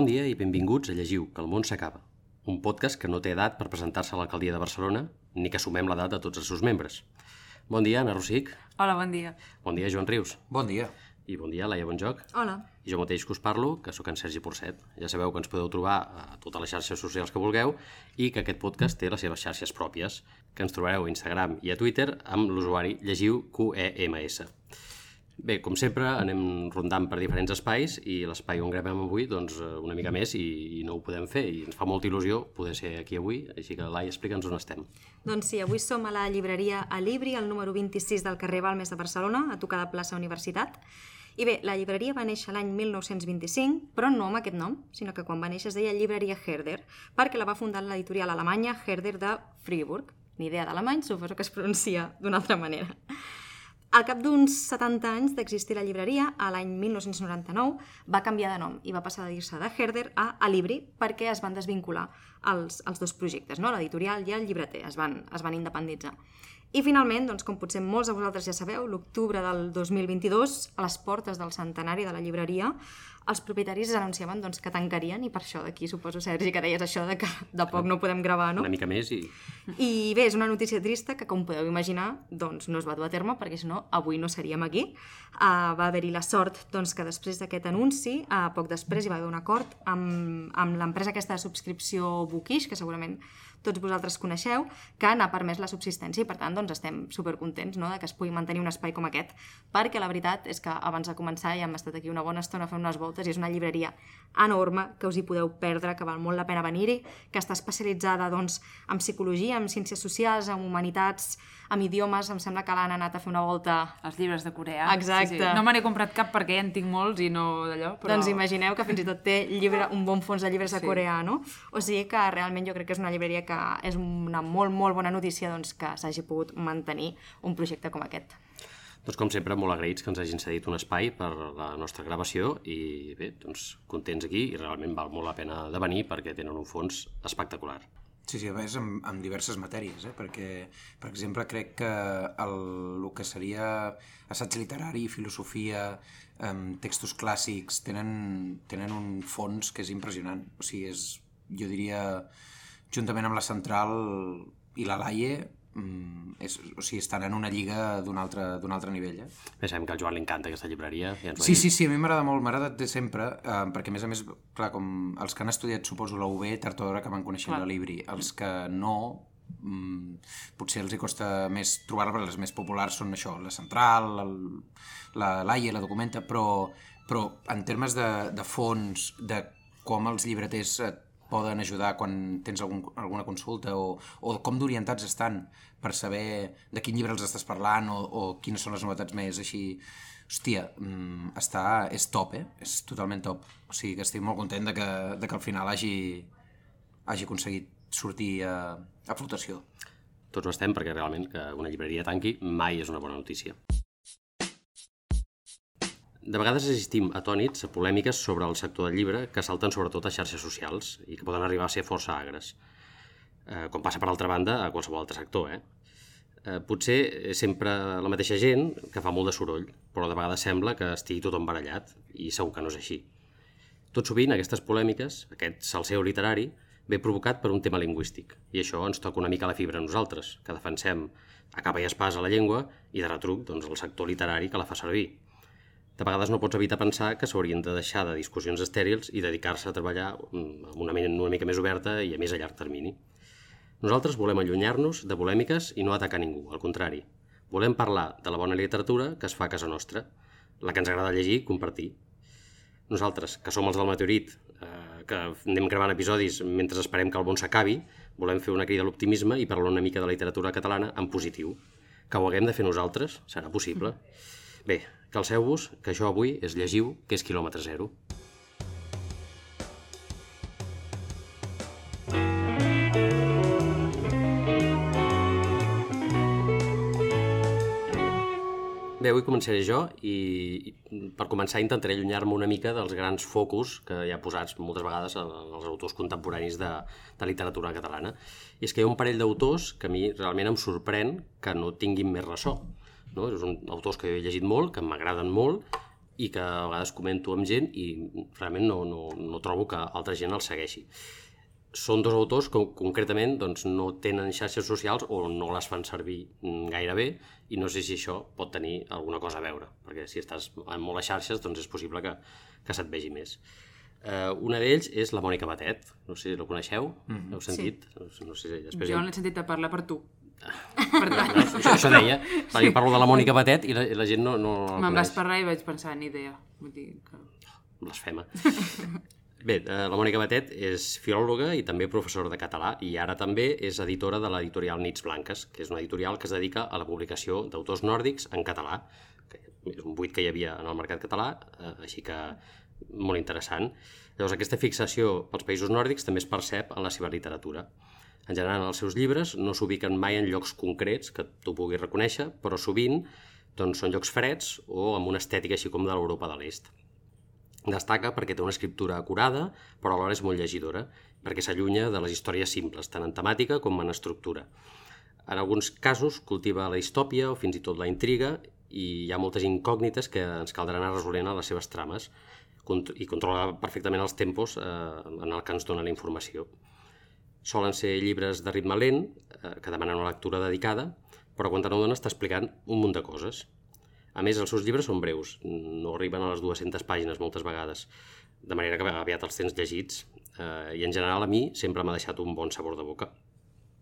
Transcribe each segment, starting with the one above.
Bon dia i benvinguts a Llegiu, que el món s'acaba. Un podcast que no té edat per presentar-se a l'alcaldia de Barcelona, ni que sumem l'edat de tots els seus membres. Bon dia, Anna Rossic. Hola, bon dia. Bon dia, Joan Rius. Bon dia. I bon dia, Laia Bonjoc. Hola. I jo mateix que us parlo, que sóc en Sergi Porcet. Ja sabeu que ens podeu trobar a totes les xarxes socials que vulgueu i que aquest podcast té les seves xarxes pròpies, que ens trobareu a Instagram i a Twitter amb l'usuari llegiu QEMS. Bé, com sempre, anem rondant per diferents espais i l'espai on gravem avui, doncs, eh, una mica més i, i no ho podem fer i ens fa molta il·lusió poder ser aquí avui, així que Laia, explica'ns on estem. Doncs sí, avui som a la llibreria Alibri, al número 26 del carrer Balmes de Barcelona, a tocar de plaça Universitat. I bé, la llibreria va néixer l'any 1925, però no amb aquest nom, sinó que quan va néixer es deia Llibreria Herder, perquè la va fundar l'editorial alemanya Herder de Fribourg. Ni idea d'alemany, suposo que es pronuncia d'una altra manera. Al cap d'uns 70 anys d'existir la llibreria, a l'any 1999, va canviar de nom i va passar de dir-se de Herder a Alibri perquè es van desvincular els, els dos projectes, no? l'editorial i el llibreter, es van, es van independitzar. I finalment, doncs, com potser molts de vosaltres ja sabeu, l'octubre del 2022, a les portes del centenari de la llibreria, els propietaris anunciaven doncs, que tancarien i per això d'aquí suposo, Sergi, que deies això de que de poc no podem gravar, no? Una mica més i... I bé, és una notícia trista que, com podeu imaginar, doncs no es va dur a terme perquè si no, avui no seríem aquí. Uh, va haver-hi la sort doncs, que després d'aquest anunci, uh, poc després hi va haver un acord amb, amb l'empresa aquesta de subscripció Bookish, que segurament tots vosaltres coneixeu, que n'ha permès la subsistència i per tant doncs, estem supercontents no? de que es pugui mantenir un espai com aquest, perquè la veritat és que abans de començar ja hem estat aquí una bona estona fent unes voltes i és una llibreria enorme que us hi podeu perdre, que val molt la pena venir-hi, que està especialitzada doncs, en psicologia, en ciències socials, en humanitats, en idiomes, em sembla que l'han anat a fer una volta... Els llibres de Corea. Exacte. Sí, sí. No me n'he comprat cap perquè ja en tinc molts i no d'allò, però... Doncs imagineu que fins i tot té llibre, un bon fons de llibres de Sí. coreà, no? O sigui que realment jo crec que és una llibreria que és una molt, molt bona notícia doncs, que s'hagi pogut mantenir un projecte com aquest. Doncs com sempre, molt agraïts que ens hagin cedit un espai per la nostra gravació i bé, doncs contents aquí i realment val molt la pena de venir perquè tenen un fons espectacular. Sí, sí, a més amb, amb diverses matèries, eh? perquè, per exemple, crec que el, el que seria assaig literari, filosofia, um, textos clàssics, tenen, tenen un fons que és impressionant. O sigui, és, jo diria, juntament amb la Central i la Laie, um, és, o sigui, estan en una lliga d'un altre, d'un altre nivell. Eh? Bé, sabem que al Joan li encanta aquesta llibreria. Ja Sí, sí, sí, a mi m'agrada molt, m'agrada de sempre, eh, perquè a més a més, clar, com els que han estudiat, suposo, la UB, tard o d'hora que van coneixent Clar. la Libri, els que no, mm, potser els hi costa més trobar-la, perquè les més populars són això, la Central, el, la Laia, la Documenta, però, però en termes de, de fons, de com els llibreters et poden ajudar quan tens algun, alguna consulta o, o com d'orientats estan per saber de quin llibre els estàs parlant o, o quines són les novetats més així hòstia, mm, està, és top, eh? És totalment top. O sigui que estic molt content de que, de que al final hagi, hagi aconseguit sortir a, a flotació. Tots ho estem perquè realment que una llibreria tanqui mai és una bona notícia. De vegades assistim atònits a polèmiques sobre el sector del llibre que salten sobretot a xarxes socials i que poden arribar a ser força agres. Eh, com passa, per altra banda, a qualsevol altre sector, eh? Eh, potser és sempre la mateixa gent que fa molt de soroll, però de vegades sembla que estigui tothom barallat, i segur que no és així. Tot sovint, aquestes polèmiques, aquest salseu literari, ve provocat per un tema lingüístic, i això ens toca una mica la fibra a nosaltres, que defensem a capa i a la llengua i de retruc doncs, el sector literari que la fa servir. De vegades no pots evitar pensar que s'haurien de deixar de discussions estèrils i dedicar-se a treballar mm, amb una ment una mica més oberta i a més a llarg termini. Nosaltres volem allunyar-nos de polèmiques i no atacar ningú, al contrari. Volem parlar de la bona literatura que es fa a casa nostra, la que ens agrada llegir i compartir. Nosaltres, que som els del meteorit, eh, que anem gravant episodis mentre esperem que el món s'acabi, volem fer una crida a l'optimisme i parlar una mica de la literatura catalana en positiu. Que ho haguem de fer nosaltres? Serà possible? Bé, calceu-vos que això avui és llegiu, que és quilòmetre zero. Bé, avui començaré jo i, per començar intentaré allunyar-me una mica dels grans focus que hi ha posats moltes vegades els autors contemporanis de, de literatura catalana. I és que hi ha un parell d'autors que a mi realment em sorprèn que no tinguin més ressò. No? És un autors que he llegit molt, que m'agraden molt i que a vegades comento amb gent i realment no, no, no trobo que altra gent el segueixi. Són dos autors que concretament doncs, no tenen xarxes socials o no les fan servir gaire bé i no sé si això pot tenir alguna cosa a veure, perquè si estàs en moltes xarxes doncs és possible que, que se't vegi més. Uh, una d'ells és la Mònica Batet, no sé si la coneixeu, mm -hmm. heu sentit? Sí. No sé si després... Jo n'he sentit a parlar per tu. Per tant... això, això deia, perquè jo parlo de la Mònica Batet i la, i la gent no, no Me'n vas parlar i vaig pensar, ni idea. Vull dir que... Blasfema. Bé, eh, la Mònica Batet és filòloga i també professora de català i ara també és editora de l'editorial Nits Blanques, que és una editorial que es dedica a la publicació d'autors nòrdics en català, que és un buit que hi havia en el mercat català, eh, així que molt interessant. Llavors, aquesta fixació pels països nòrdics també es percep en la seva literatura. En general, els seus llibres no s'ubiquen mai en llocs concrets que tu puguis reconèixer, però sovint doncs, són llocs freds o amb una estètica així com de l'Europa de l'Est. Destaca perquè té una escriptura acurada, però alhora és molt llegidora, perquè s'allunya de les històries simples, tant en temàtica com en estructura. En alguns casos cultiva la distòpia o fins i tot la intriga i hi ha moltes incògnites que ens caldrà anar resolent a les seves trames i controla perfectament els tempos eh, en el que ens dona la informació. Solen ser llibres de ritme lent, eh, que demanen una lectura dedicada, però quan te n'adones està explicant un munt de coses. A més, els seus llibres són breus, no arriben a les 200 pàgines moltes vegades, de manera que aviat els tens llegits, eh, i en general a mi sempre m'ha deixat un bon sabor de boca.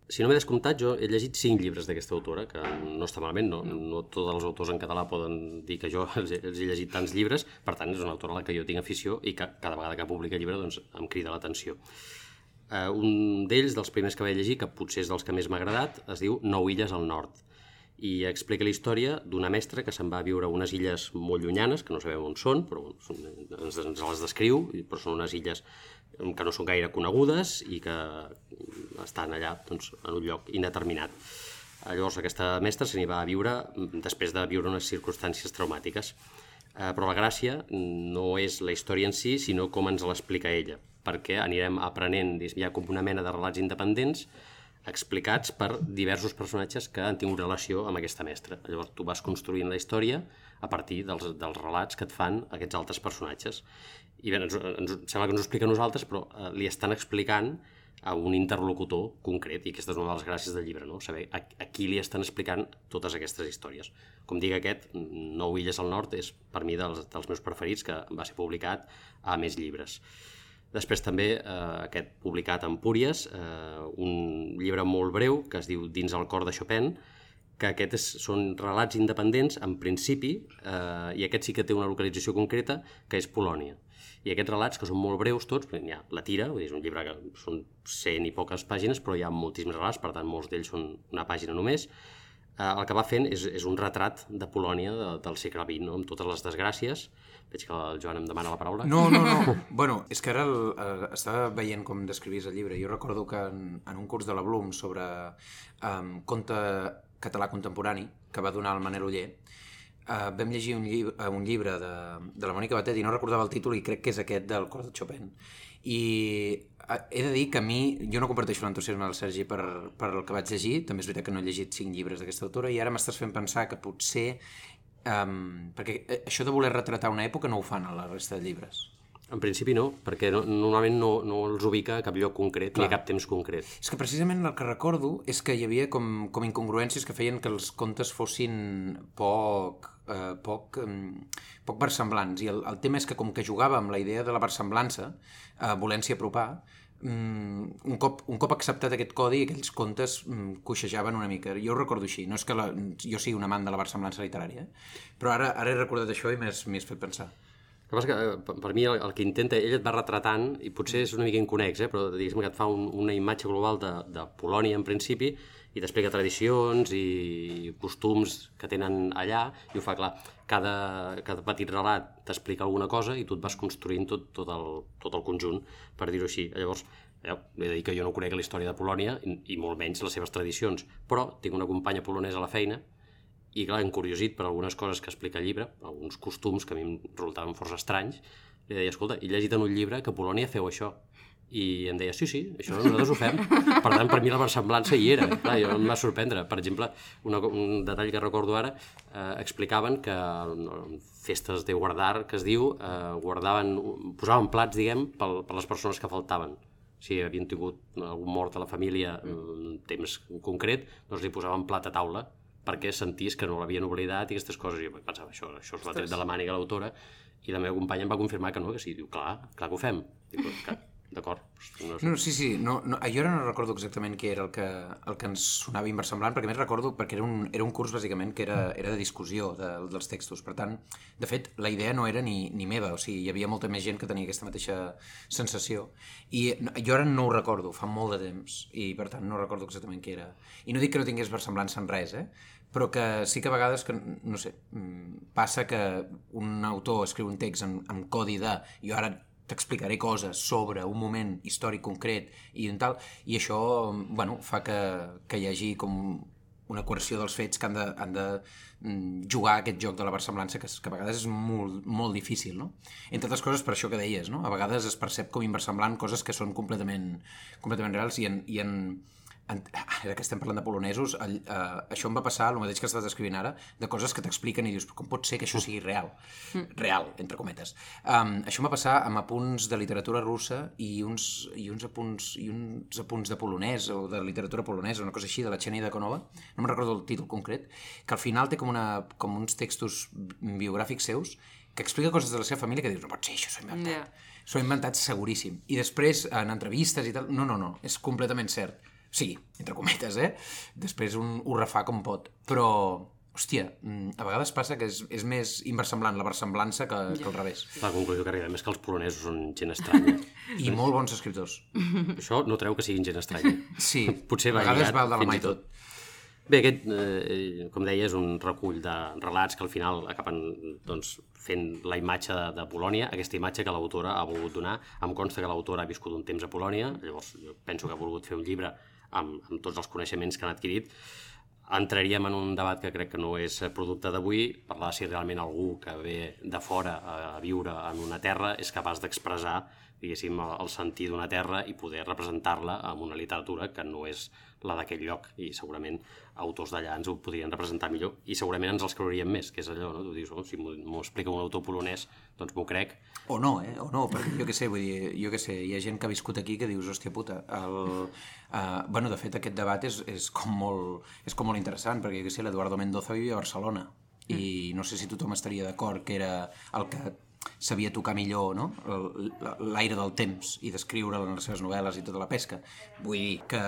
Si no m'he descomptat, jo he llegit cinc llibres d'aquesta autora, que no està malament, no? no tots els autors en català poden dir que jo els he, els he llegit tants llibres, per tant, és una autora a la que jo tinc afició i que cada vegada que publica llibre doncs, em crida l'atenció. Uh, un d'ells, dels primers que vaig llegir, que potser és dels que més m'ha agradat, es diu Nou illes al nord i explica la història d'una mestra que se'n va a viure a unes illes molt llunyanes, que no sabem on són, però ens, ens les descriu, però són unes illes que no són gaire conegudes i que estan allà doncs, en un lloc indeterminat. Llavors aquesta mestra se n'hi va a viure mm, després de viure unes circumstàncies traumàtiques. Eh, però la gràcia no és la història en si, sinó com ens l'explica ella, perquè anirem aprenent, hi ha com una mena de relats independents explicats per diversos personatges que han tingut relació amb aquesta mestra. Llavors tu vas construint la història a partir dels, dels relats que et fan aquests altres personatges. I bé, ens, ens, sembla que ens ho explica a nosaltres, però eh, li estan explicant a un interlocutor concret, i aquesta és una de les gràcies del llibre, no? saber a, a qui li estan explicant totes aquestes històries. Com dic aquest, Nou Illes al Nord és per mi dels, dels meus preferits, que va ser publicat a més llibres. Després també eh, aquest publicat en Púries, eh, un llibre molt breu que es diu Dins el cor de Chopin, que aquest és, són relats independents en principi, eh, i aquest sí que té una localització concreta, que és Polònia. I aquests relats, que són molt breus tots, hi ha la tira, vull dir, és un llibre que són 100 i poques pàgines, però hi ha moltíssims relats, per tant molts d'ells són una pàgina només, eh, el que va fent és, és un retrat de Polònia de, del segle XX, no? amb totes les desgràcies. Veig que el Joan em demana la paraula. No, no, no. bueno, és que ara el, eh, estava veient com descrivies el llibre. Jo recordo que en, en un curs de la Bloom sobre um, conte català contemporani que va donar el Manel Oller, uh, vam llegir un, llibre, uh, un llibre de, de la Mònica Batet i no recordava el títol i crec que és aquest del cor de Chopin. I uh, he de dir que a mi, jo no comparteixo l'entusiasme del Sergi per, per el que vaig llegir, també és veritat que no he llegit cinc llibres d'aquesta autora i ara m'estàs fent pensar que potser Um, perquè eh, això de voler retratar una època no ho fan a la resta de llibres. En principi no, perquè no, normalment no, no els ubica a cap lloc concret Clar. ni a cap temps concret. És que precisament el que recordo és que hi havia com, com incongruències que feien que els contes fossin poc, eh, poc, eh, poc versemblants. I el, el tema és que com que jugava amb la idea de la versemblança, eh, volent-s'hi apropar, mm, un, cop, un cop acceptat aquest codi, aquells contes mm, coixejaven una mica. Jo ho recordo així. No és que la, jo sigui un amant de la versemblança literària, però ara, ara he recordat això i m'has fet pensar. El que passa que, eh, per mi, el, el que intenta, ell et va retratant, i potser és una mica inconex, eh, però diguéssim que et fa un, una imatge global de, de Polònia en principi, i t'explica tradicions i costums que tenen allà, i ho fa clar. Cada, cada petit relat t'explica alguna cosa i tu et vas construint tot, tot, el, tot el conjunt, per dir-ho així. Llavors, eh, he de dir que jo no conec la història de Polònia, i, i molt menys les seves tradicions, però tinc una companya polonesa a la feina i clar, encuriosit per algunes coses que explica el llibre, alguns costums que a mi em resultaven força estranys, li deia, escolta, he llegit en un llibre que a Polònia feu això. I em deia, sí, sí, això nosaltres ho fem. Per tant, per mi la versemblança hi era. Clar, jo em va sorprendre. Per exemple, una, un detall que recordo ara, eh, explicaven que en festes de guardar, que es diu, eh, guardaven, posaven plats, diguem, per, per les persones que faltaven. Si havien tingut algun mort a la família en un temps concret, doncs li posaven plat a taula perquè sentís que no l'havien oblidat i aquestes coses. Jo pensava, això, això és la tret de la màniga l'autora, i la meva companya em va confirmar que no, que sí. Diu, clar, clar que ho fem. Dic, "Clar, d'acord. No, sé. No, sí, sí, no, no, jo ara no recordo exactament què era el que, el que ens sonava inversemblant, perquè a més recordo perquè era un, era un curs bàsicament que era, era de discussió de, dels textos. Per tant, de fet, la idea no era ni, ni meva, o sigui, hi havia molta més gent que tenia aquesta mateixa sensació. I no- jo ara no ho recordo, fa molt de temps, i per tant no recordo exactament què era. I no dic que no tingués versemblança en res, eh? però que sí que a vegades, que, no sé, mm, passa que un autor escriu un text en, en codi de jo ara t'explicaré coses sobre un moment històric concret i un tal, i això bueno, fa que, que hi hagi com una coerció dels fets que han de, han de mm, jugar aquest joc de la versemblança que, que a vegades és molt, molt difícil, no? Entre altres coses per això que deies, no? A vegades es percep com inversemblant coses que són completament, completament reals i en, i en, ara que estem parlant de polonesos, el, uh, això em va passar, el mateix que estàs descrivint ara, de coses que t'expliquen i dius, "Però com pot ser que això sigui real? Real, entre cometes. Um, això em va passar amb apunts de literatura russa i uns, i uns, apunts, i uns apunts de polonès o de literatura polonesa, una cosa així, de la Xenia de Konova, no me'n recordo el títol concret, que al final té com, una, com uns textos biogràfics seus que explica coses de la seva família que dius, no pot ser, això s'ho ha inventat. Ja. S'ho ha inventat seguríssim. I després, en entrevistes i tal, no, no, no, és completament cert. Sí, entre cometes, eh? Després un ho refà com pot. Però, hòstia, mm, a vegades passa que és, és més inversemblant la versemblança que, que al revés. La conclusió que arribem és que els polonesos són gent estranya. I molt bons escriptors. Això no treu que siguin gent estranya. Sí, Potser va a vegades va de la mà i i tot. Bé, aquest, eh, com deia, és un recull de relats que al final acaben doncs, fent la imatge de, de Polònia, aquesta imatge que l'autora ha volgut donar. Em consta que l'autora ha viscut un temps a Polònia, llavors jo penso que ha volgut fer un llibre amb, amb tots els coneixements que han adquirit. Entraríem en un debat que crec que no és producte d'avui, parlar si realment algú que ve de fora a, viure en una terra és capaç d'expressar diguéssim, el, el sentir d'una terra i poder representar-la amb una literatura que no és la d'aquell lloc i segurament autors d'allà ens ho podrien representar millor i segurament ens els creuríem més, que és allò, no? Tu dius, oh, si m'ho explica un autor polonès, doncs m'ho crec. O no, eh? O no, perquè jo què sé, vull dir, jo què sé, hi ha gent que ha viscut aquí que dius, hòstia puta, el... Uh, bueno, de fet, aquest debat és, és, com molt, és com molt interessant, perquè jo què sé, l'Eduardo Mendoza vivia a Barcelona, i no sé si tothom estaria d'acord que era el que sabia tocar millor no? L'aire del temps i descriure en les seves novel·les i tota la pesca. Vull dir que...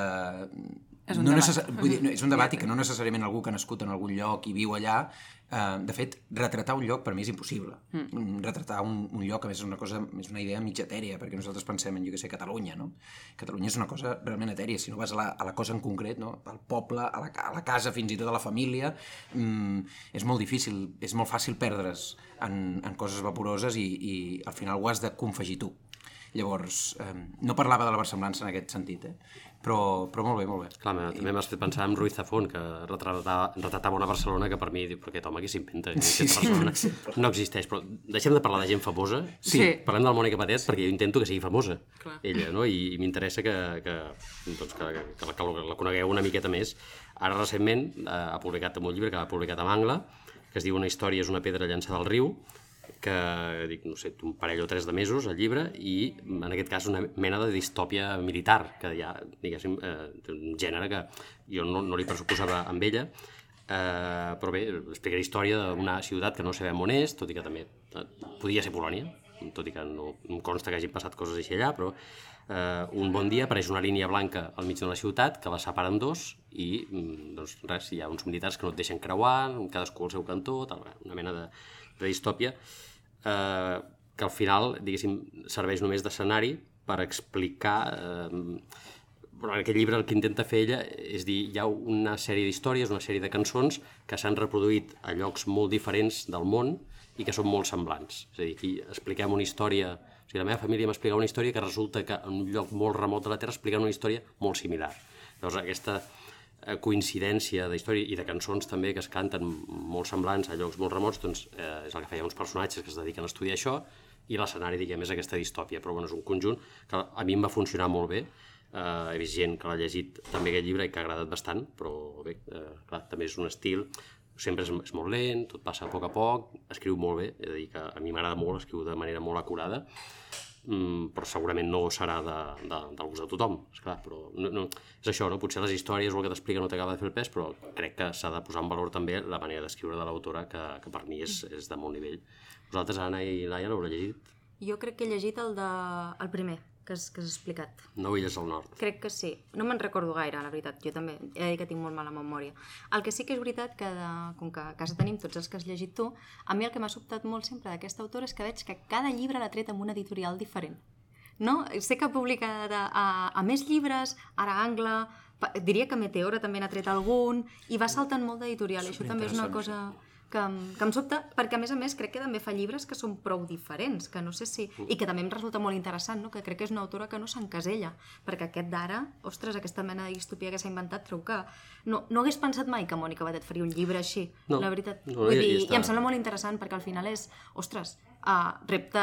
És un no debat. Vull dir, no, és un debat i que no necessàriament algú que ha nascut en algun lloc i viu allà eh, de fet, retratar un lloc per mi és impossible. Mm. Retratar un, un lloc, a més, és una cosa, és una idea mitja etèria, perquè nosaltres pensem en, jo que sé, Catalunya, no? Catalunya és una cosa realment etèria, si no vas a la, a la cosa en concret, no? Al poble, a la, a la casa, fins i tot a la família, mm, és molt difícil, és molt fàcil perdre's en, en coses vaporoses i, i al final ho has de confegir tu. Llavors, eh, no parlava de la versemblança en aquest sentit, eh? Però, però molt bé, molt bé. Clar, me- també m'has fet pensar en Ruiz Zafón, que retratava, retratava una Barcelona que per mi, diu, però aquest home qui s'inventa? Sí, Aquesta sí, Barcelona no existeix, però deixem de parlar de gent famosa, Sí. parlem de la Mònica Patet, perquè jo intento que sigui famosa, Clar. ella, no? I, i m'interessa que, que, doncs, que, que, que, la, que la conegueu una miqueta més. Ara, recentment, eh, ha publicat un llibre que ha publicat a Mangla, que es diu Una història és una pedra llançada al riu, que dic, no sé, un parell o tres de mesos el llibre i en aquest cas una mena de distòpia militar que ha, diguéssim, eh, un gènere que jo no, no li pressuposava amb ella. Eh, però bé, explica la història d'una ciutat que no sabem on és, tot i que també eh, podia ser Polònia, tot i que no em consta que hagin passat coses així allà, però eh, un bon dia apareix una línia blanca al mig de la ciutat que la separa en dos i mm, doncs res, hi ha uns militars que no et deixen creuar, cadascú al seu cantó, tal, una mena de, de distòpia eh, que al final, diguéssim, serveix només d'escenari per explicar eh, però en aquest llibre el que intenta fer ella és dir, hi ha una sèrie d'històries, una sèrie de cançons que s'han reproduït a llocs molt diferents del món i que són molt semblants. És a dir, aquí expliquem una història... O sigui, la meva família m'explica una història que resulta que en un lloc molt remot de la Terra expliquen una història molt similar. Llavors, aquesta eh, coincidència d'història i de cançons també que es canten molt semblants a llocs molt remots, doncs eh, és el que feia uns personatges que es dediquen a estudiar això i l'escenari, diguem, és aquesta distòpia, però bueno, és un conjunt que a mi em va funcionar molt bé, eh, he vist gent que l'ha llegit també aquest llibre i que ha agradat bastant, però bé, eh, clar, també és un estil, sempre és, és molt lent, tot passa a poc a poc, escriu molt bé, és a dir, que a mi m'agrada molt, escriu de manera molt acurada, però segurament no serà de, de, del gust de tothom, esclar, però no, no, és això, no? potser les històries o el que t'explica no t'acaba de fer el pes, però crec que s'ha de posar en valor també la manera d'escriure de l'autora, que, que per mi és, és de molt nivell. Vosaltres, Anna i Laia, l'haureu llegit? Jo crec que he llegit el, de... el primer, que has, que has explicat. No illes al nord. Crec que sí. No me'n recordo gaire, la veritat. Jo també he dir que tinc molt mala memòria. El que sí que és veritat que, de, com que a casa tenim tots els que has llegit tu, a mi el que m'ha sobtat molt sempre d'aquesta autora és que veig que cada llibre l'ha tret amb una editorial diferent. No? Sé que ha publicat a, a, a més llibres, ara Angla, diria que Meteora també n'ha tret algun, i va saltant molt d'editorial. Això també és una cosa que, que em sobta, perquè a més a més crec que també fa llibres que són prou diferents, que no sé si... I que també em resulta molt interessant, no? que crec que és una autora que no s'encasella, perquè aquest d'ara, ostres, aquesta mena de distopia que s'ha inventat, trobo que no, no hagués pensat mai que Mònica Batet faria un llibre així, No, la veritat. no, Vull dir, està- I em sembla molt interessant, perquè al final és, ostres, uh, repte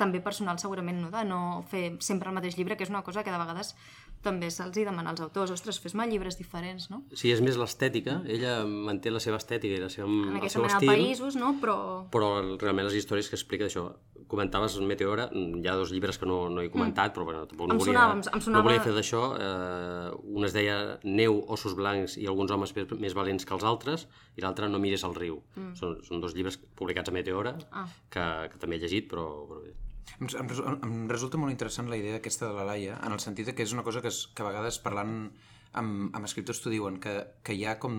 també personal segurament, no? de no fer sempre el mateix llibre, que és una cosa que de vegades també se'ls demana als autors, ostres, fes-me llibres diferents, no? Sí, és més l'estètica, ella manté la seva estètica i la seva, En el seu estil, països, no? Però... però realment les històries que explica això, comentaves Meteora, mm, hi ha dos llibres que no, no he comentat, però bueno, tampoc no Em volia, sonava, em- em no sonava- volia fer d'això. Eh, un es deia Neu, ossos blancs i alguns homes més, més valents que els altres, i l'altre No mires al riu. Mm. Són, són dos llibres publicats a Meteora, Ah. que, que també he llegit, però, però bé. Em, em, em resulta molt interessant la idea aquesta de la Laia, en el sentit de que és una cosa que, es, que a vegades parlant amb, amb escriptors t'ho diuen, que, que hi ha com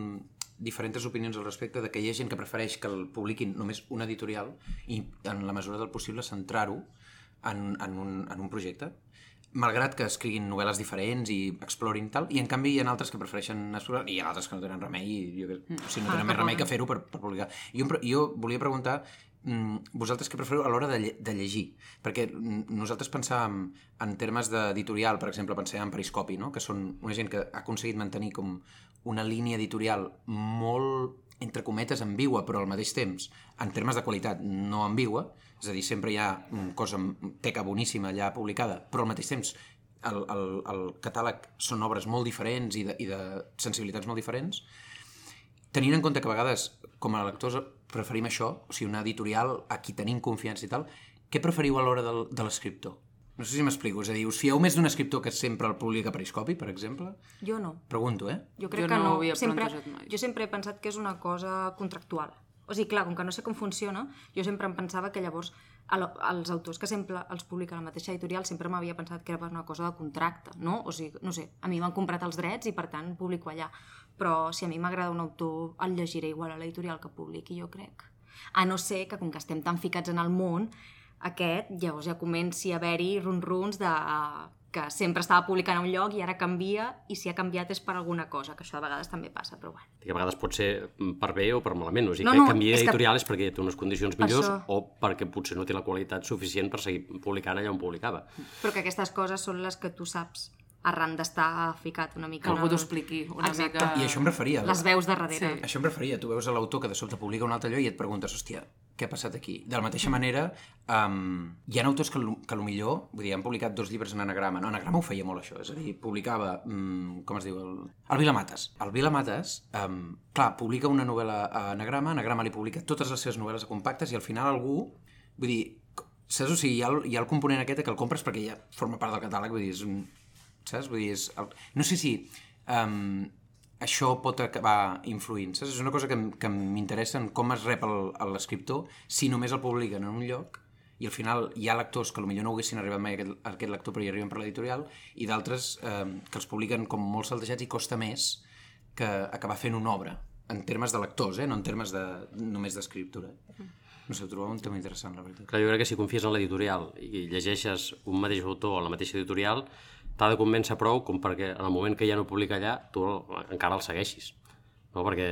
diferents opinions al respecte de que hi ha gent que prefereix que el publiquin només un editorial i en la mesura del possible centrar-ho en, en, un, en un projecte malgrat que escriguin novel·les diferents i explorin tal, i en canvi hi ha altres que prefereixen explorar, i hi ha altres que no tenen remei i jo, o sigui, no Ah, tenen més cap remei que fer-ho per, per publicar. Jo, jo volia preguntar vosaltres què preferiu a l'hora de, lle- de llegir? Perquè mm, nosaltres pensàvem en termes d'editorial, per exemple, pensàvem en Periscopi, no? que són una gent que ha aconseguit mantenir com una línia editorial molt, entre cometes, ambigua, però al mateix temps, en termes de qualitat, no ambigua, és a dir, sempre hi ha una cosa, teca boníssima allà publicada, però al mateix temps el, el, el catàleg són obres molt diferents i de, i de sensibilitats molt diferents, tenint en compte que a vegades, com a lectors, preferim això, o sigui, una editorial a qui tenim confiança i tal, què preferiu a l'hora del, de l'escriptor? No sé si m'explico, és a dir, us fieu més d'un escriptor que sempre el publica a Periscopi, per exemple? Jo no. Pregunto, eh? Jo crec Jo que no no. ho havia sempre, mai. jo sempre he pensat que és una cosa contractual. O sigui, clar, com que no sé com funciona, jo sempre em pensava que llavors el, els autors que sempre els publica la mateixa editorial sempre m'havia pensat que era per una cosa de contracte, no? O sigui, no sé, a mi m'han comprat els drets i per tant publico allà. Però si a mi m'agrada un autor, el llegiré igual a l'editorial que publiqui, jo crec. A no ser que, com que estem tan ficats en el món, aquest llavors ja comenci a haver-hi run-runs de que sempre estava publicant a un lloc i ara canvia, i si ha canviat és per alguna cosa, que això a vegades també passa, però bueno. que a vegades pot ser per bé o per malament. O sigui, No, no, que canvia és que- editorial és perquè té unes condicions Per millors això. o perquè potser no té la qualitat suficient per seguir publicant allà on publicava. Però que aquestes coses són les que tu saps arran d'estar ficat una mica... Que algú el- t'ho expliqui una Exacte. mica... I això em referia. Les veus de darrere. Sí. Això em referia. Tu veus a l'autor que de sobte publica un altre lloc i et preguntes, hòstia, què ha passat aquí? De la mateixa manera, um, hi ha autors que, lo- que potser, vull dir, han publicat dos llibres en anagrama. No, anagrama ho feia molt, això. És a dir, publicava, um, com es diu, el, el Vila Mates. El Vila Mates, um, clar, publica una novel·la a anagrama, anagrama li publica totes les seves novel·les a compactes i al final algú, vull dir, saps? O sigui, hi ha el, hi ha el component aquest que el compres perquè ja forma part del catàleg, vull dir, és un, saps? Vull dir, és... El... No sé si um, això pot acabar influint, saps? És una cosa que, que m'interessa en com es rep el- el- l'escriptor si només el publiquen en un lloc i al final hi ha lectors que potser no haguessin arribat mai a aquest, a aquest lector però hi arriben per l'editorial i d'altres eh, que els publiquen com molt saltejats i costa més que acabar fent una obra en termes de lectors, eh? no en termes de, només d'escriptura. No sé, ho trobava un tema interessant, la veritat. Clar, jo crec que si confies en l'editorial i llegeixes un mateix autor a la mateixa editorial, t'ha de convèncer prou com perquè en el moment que ja no publica allà, tu encara el segueixis. No? Perquè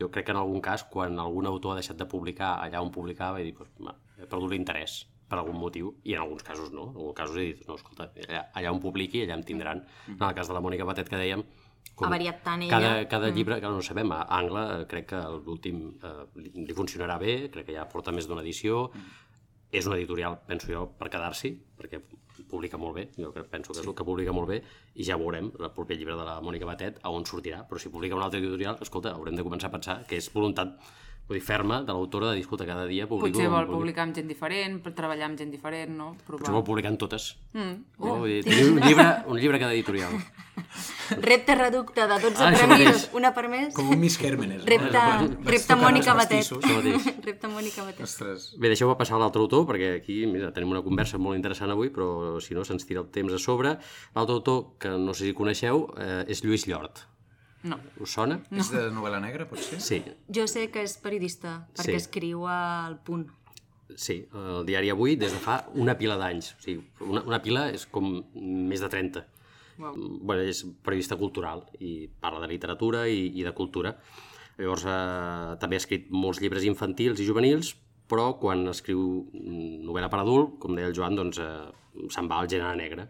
jo crec que en algun cas, quan algun autor ha deixat de publicar allà on publicava, he dit, pues, ma, he perdut l'interès per algun motiu, i en alguns casos no. En alguns casos he dit, no, escolta, allà, allà on publiqui, allà em tindran. En el cas de la Mònica Batet que dèiem, Ha variat tant ella. cada, cada llibre, que no ho sabem, a Angla eh, crec que l'últim eh, li, funcionarà bé, crec que ja porta més d'una edició, és una editorial, penso jo, per quedar-s'hi, perquè publica molt bé, jo crec- penso que és el que publica molt bé, i ja veurem el proper llibre de la Mònica Batet a on sortirà, però si publica una altra editorial, escolta, haurem de començar a pensar que és voluntat vull dir, ferma de l'autora de dir, escolta, cada dia publico... Potser vol publicar amb gent diferent, per treballar amb gent diferent, no? Provar. Potser vol publicar en totes. Mm. No? Vull dir, tenir un llibre, un llibre cada editorial. Repte reducte de 12 Ah, premis, una per mes. Com un Miss Cèrmenes. Repte, No? Repte Mònica Batet. Repte Mònica Batet. Ostres. Bé, deixeu-me passar a l'altre autor, perquè aquí mira, tenim una conversa molt interessant avui, però si no se'ns tira el temps a sobre. L'altre autor, que no sé si coneixeu, eh, és Lluís Llort. No. Us sona? No. És de novel·la negra, potser? Sí, Jo sé que és periodista, perquè Sí. escriu al Punt. sí, el diari Avui des de fa una pila d'anys. O sigui, una, una pila és com més de 30. Uau. bueno, és periodista cultural i parla de literatura i, i de cultura. Llavors, eh, també ha escrit molts llibres infantils i juvenils, però quan escriu mm, novel·la per adult, com deia el Joan, doncs eh, se'n va al gènere negre.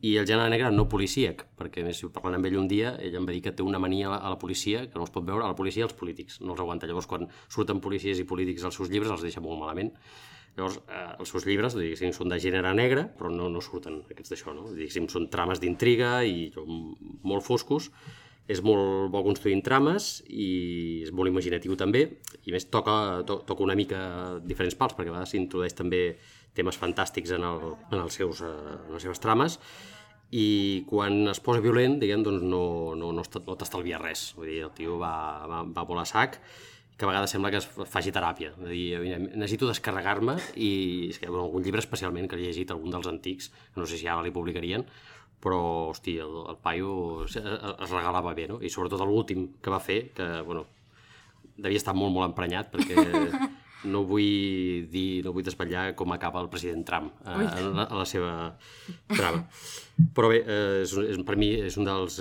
I el gènere negre no policíac, perquè més, parlant amb ell un dia, ell em va dir que té una mania a la, policia, que no es pot veure, a la policia i als polítics, no els aguanta. Llavors, quan surten policies i polítics als seus llibres, els deixa molt malament. Llavors, eh, els seus llibres, diguéssim, són de gènere negre, però no, no surten aquests d'això, no? Diguéssim, són trames d'intriga i molt foscos, és molt bo construint trames i és molt imaginatiu també, i més toca, to, toca una mica diferents pals, perquè a vegades s'introdueix també temes fantàstics en, el, en, els seus, eh, en les seves trames, i quan es posa violent, diguem, doncs no, no, no, no t'estalvia res. Vull dir, el tio va, va, va a sac, que a vegades sembla que es faci teràpia. És dir, mira, necessito descarregar-me i és que, bueno, algun llibre especialment que he llegit, algun dels antics, no sé si ara li publicarien, però, hosti, el, el paio es, es regalava bé, no? I sobretot l'últim que va fer, que, bueno, devia estar molt, molt emprenyat, perquè no vull dir, no vull desvetllar com acaba el president Trump eh, en, la, en la seva trama. Però bé, eh, és, és, per mi és un dels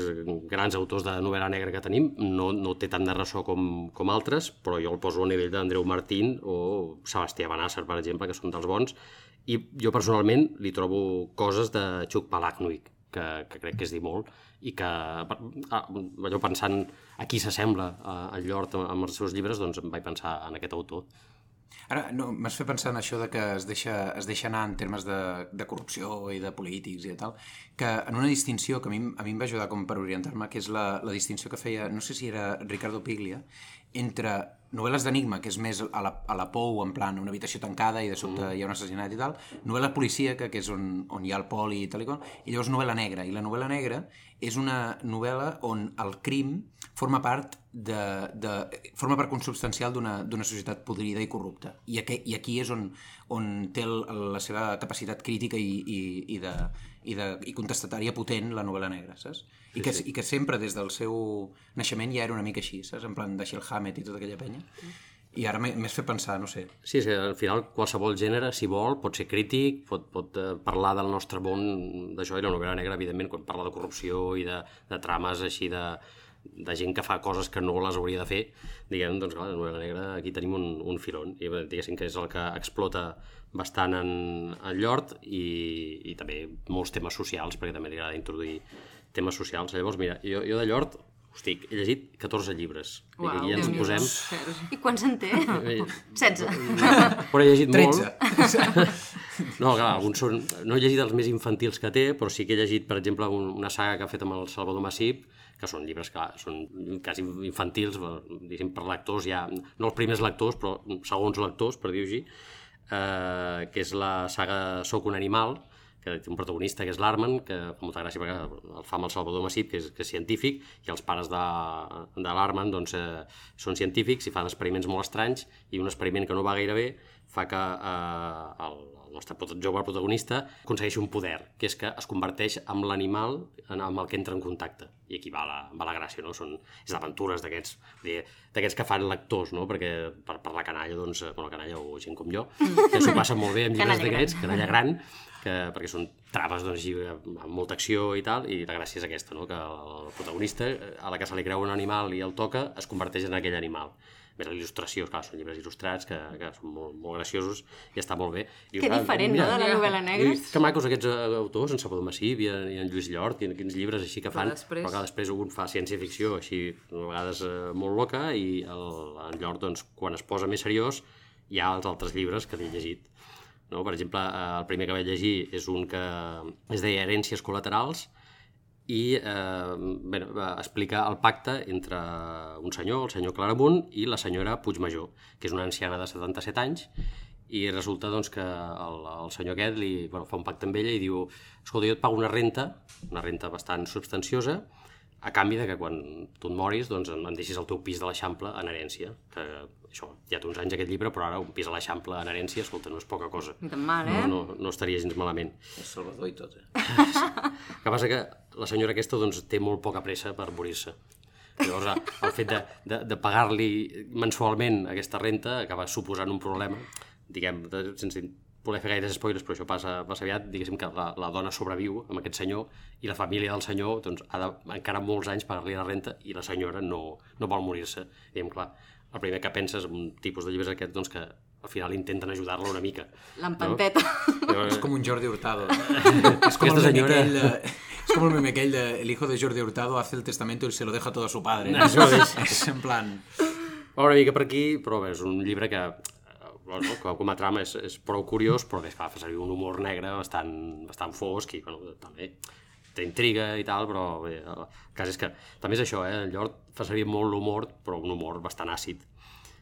grans autors de novel·la negra que tenim, no, no té tant de ressò com, com altres, però jo el poso a nivell d'Andreu Martín o Sebastià Benàsser, per exemple, que són dels bons, i jo personalment li trobo coses de Chuck Palahniuk, que, que crec que és dir molt, i que, ah, allò pensant a qui s'assembla a, a Llort amb els seus llibres, doncs em vaig pensar en aquest autor. Ara, no, m'has fet pensar en això de que es deixa, es deixa anar en termes de, de corrupció i de polítics i de tal, que en una distinció que a mi, a mi em va ajudar com per orientar-me, que és la, la distinció que feia, no sé si era Ricardo Piglia, entre novel·les d'enigma, que és més a la, a la pou, en plan, una habitació tancada i de sobte mm. hi ha un assassinat i tal, novel·la policíaca, que és on, on hi ha el poli i tal i qual, i llavors novel·la negra. I la novel·la negra és una novel·la on el crim forma part de, de, forma part consubstancial d'una d'una societat podrida i corrupta. I aquí, i aquí és on, on té el, la seva capacitat crítica i, i, i, de, i, de, i contestatària potent la novel·la negra, saps? I, que, I que sempre des del seu naixement ja era una mica així, saps? En plan Dashiell Hammett i tota aquella penya. I ara m'has fet pensar, no sé, Sí, que al final qualsevol gènere, si vol, pot ser crític, pot, pot eh, parlar del nostre món d'això, i la novel·la negra, evidentment, quan parla de corrupció i de, de trames així de, de gent que fa coses que no les hauria de fer, diguem, doncs clar, la novel·la negra aquí tenim un, un filon, i eh, diguéssim que és el que explota bastant en, en Llort i, i també molts temes socials, perquè també li agrada introduir temes socials. Llavors, mira, jo, jo de Llort, hosti, he llegit 14 llibres. I Uau, aquí ja ens posem... Sergi. I quants en té? Eh, 16. Però he llegit 13. molt. No, clar, alguns són... No he llegit els més infantils que té, però sí que he llegit, per exemple, un, una saga que ha fet amb el Salvador Massip, que són llibres que són quasi infantils, per lectors ja, no els primers lectors, però segons lectors, per dir-ho així, eh, que és la saga Soc un animal, que té un protagonista que és l'Arman, que fa molta gràcia perquè el fa amb el Salvador Massip, que és, que és científic, i els pares de, de l'Arman doncs, eh, són científics i fan experiments molt estranys, i un experiment que no va gaire bé fa que eh, el, el nostre jove protagonista aconsegueixi un poder, que és que es converteix en l'animal amb el que entra en contacte. I aquí va la, va la gràcia, no? Són, és d'aventures d'aquests que fan lectors, no? Perquè per, per la canalla, doncs, eh, bueno, canalla o gent com jo, que s'ho passa molt bé amb llibres d'aquests, canalla gran, que, perquè són traves doncs, així, amb molta acció i tal, i la gràcia és aquesta, no? que el protagonista, eh, a la que se li creu un animal i el toca, es converteix en aquell animal. Més, la il·lustració, clar, són llibres il·lustrats que, que són molt, molt graciosos i està molt bé. I, Que diferent, no?, de la novel·la negra. I que macos aquests eh, autors, en Salvador Massip i en, i en Lluís Llort, i en quins llibres així que Però fan, després- però que després un fa ciència-ficció així, a vegades eh, molt loca, i el, en Llort, doncs, quan es posa més seriós, hi ha els altres llibres que l'he llegit No? Per exemple, eh, el primer que vaig llegir és un que es deia Herències col·laterals i eh, bé, va explicar el pacte entre un senyor, el senyor Claramunt, i la senyora Puigmajor, que és una anciana de 77 anys, i resulta doncs, que el, el senyor aquest li, bueno, fa un pacte amb ella i diu escolta, jo et pago una renta, una renta bastant substanciosa, a canvi de que quan tu et moris doncs, em, deixis el teu pis de l'Eixample en herència. Que, això, ja té uns anys aquest llibre, però ara un pis a l'Eixample en herència, escolta, no és poca cosa. Tan mal, eh? No, no, no estaria gens malament. El Salvador i tot, eh? El que passa que la senyora aquesta doncs, té molt poca pressa per morir-se. Llavors, el fet de, de, de pagar-li mensualment aquesta renta acaba suposant un problema, diguem, de, sense voler fer gaires spoilers, però això passa, passa aviat, diguéssim que la, la dona sobreviu amb aquest senyor i la família del senyor doncs, ha de encara molts anys pagar-li la renta i la senyora no, no vol morir-se. Diguem, clar, el primer que penses en un tipus de llibres aquest, doncs que al final intenten ajudar-la una mica. L'empanteta. No? És com un Jordi Hurtado. és com Aquesta el senyora- aquell de... És com el meme aquell de el hijo de Jordi Hurtado hace el testamento y se lo deja todo a su padre. Això és. és en plan... Va una mica per aquí, però bé, és un llibre que, eh, bueno, com, a trama és, és prou curiós, però bé, fa servir un humor negre bastant, bastant fosc i, bueno, també té intriga i tal, però bé, el cas és que també és això, eh? el Llort fa servir molt l'humor, però un humor bastant àcid,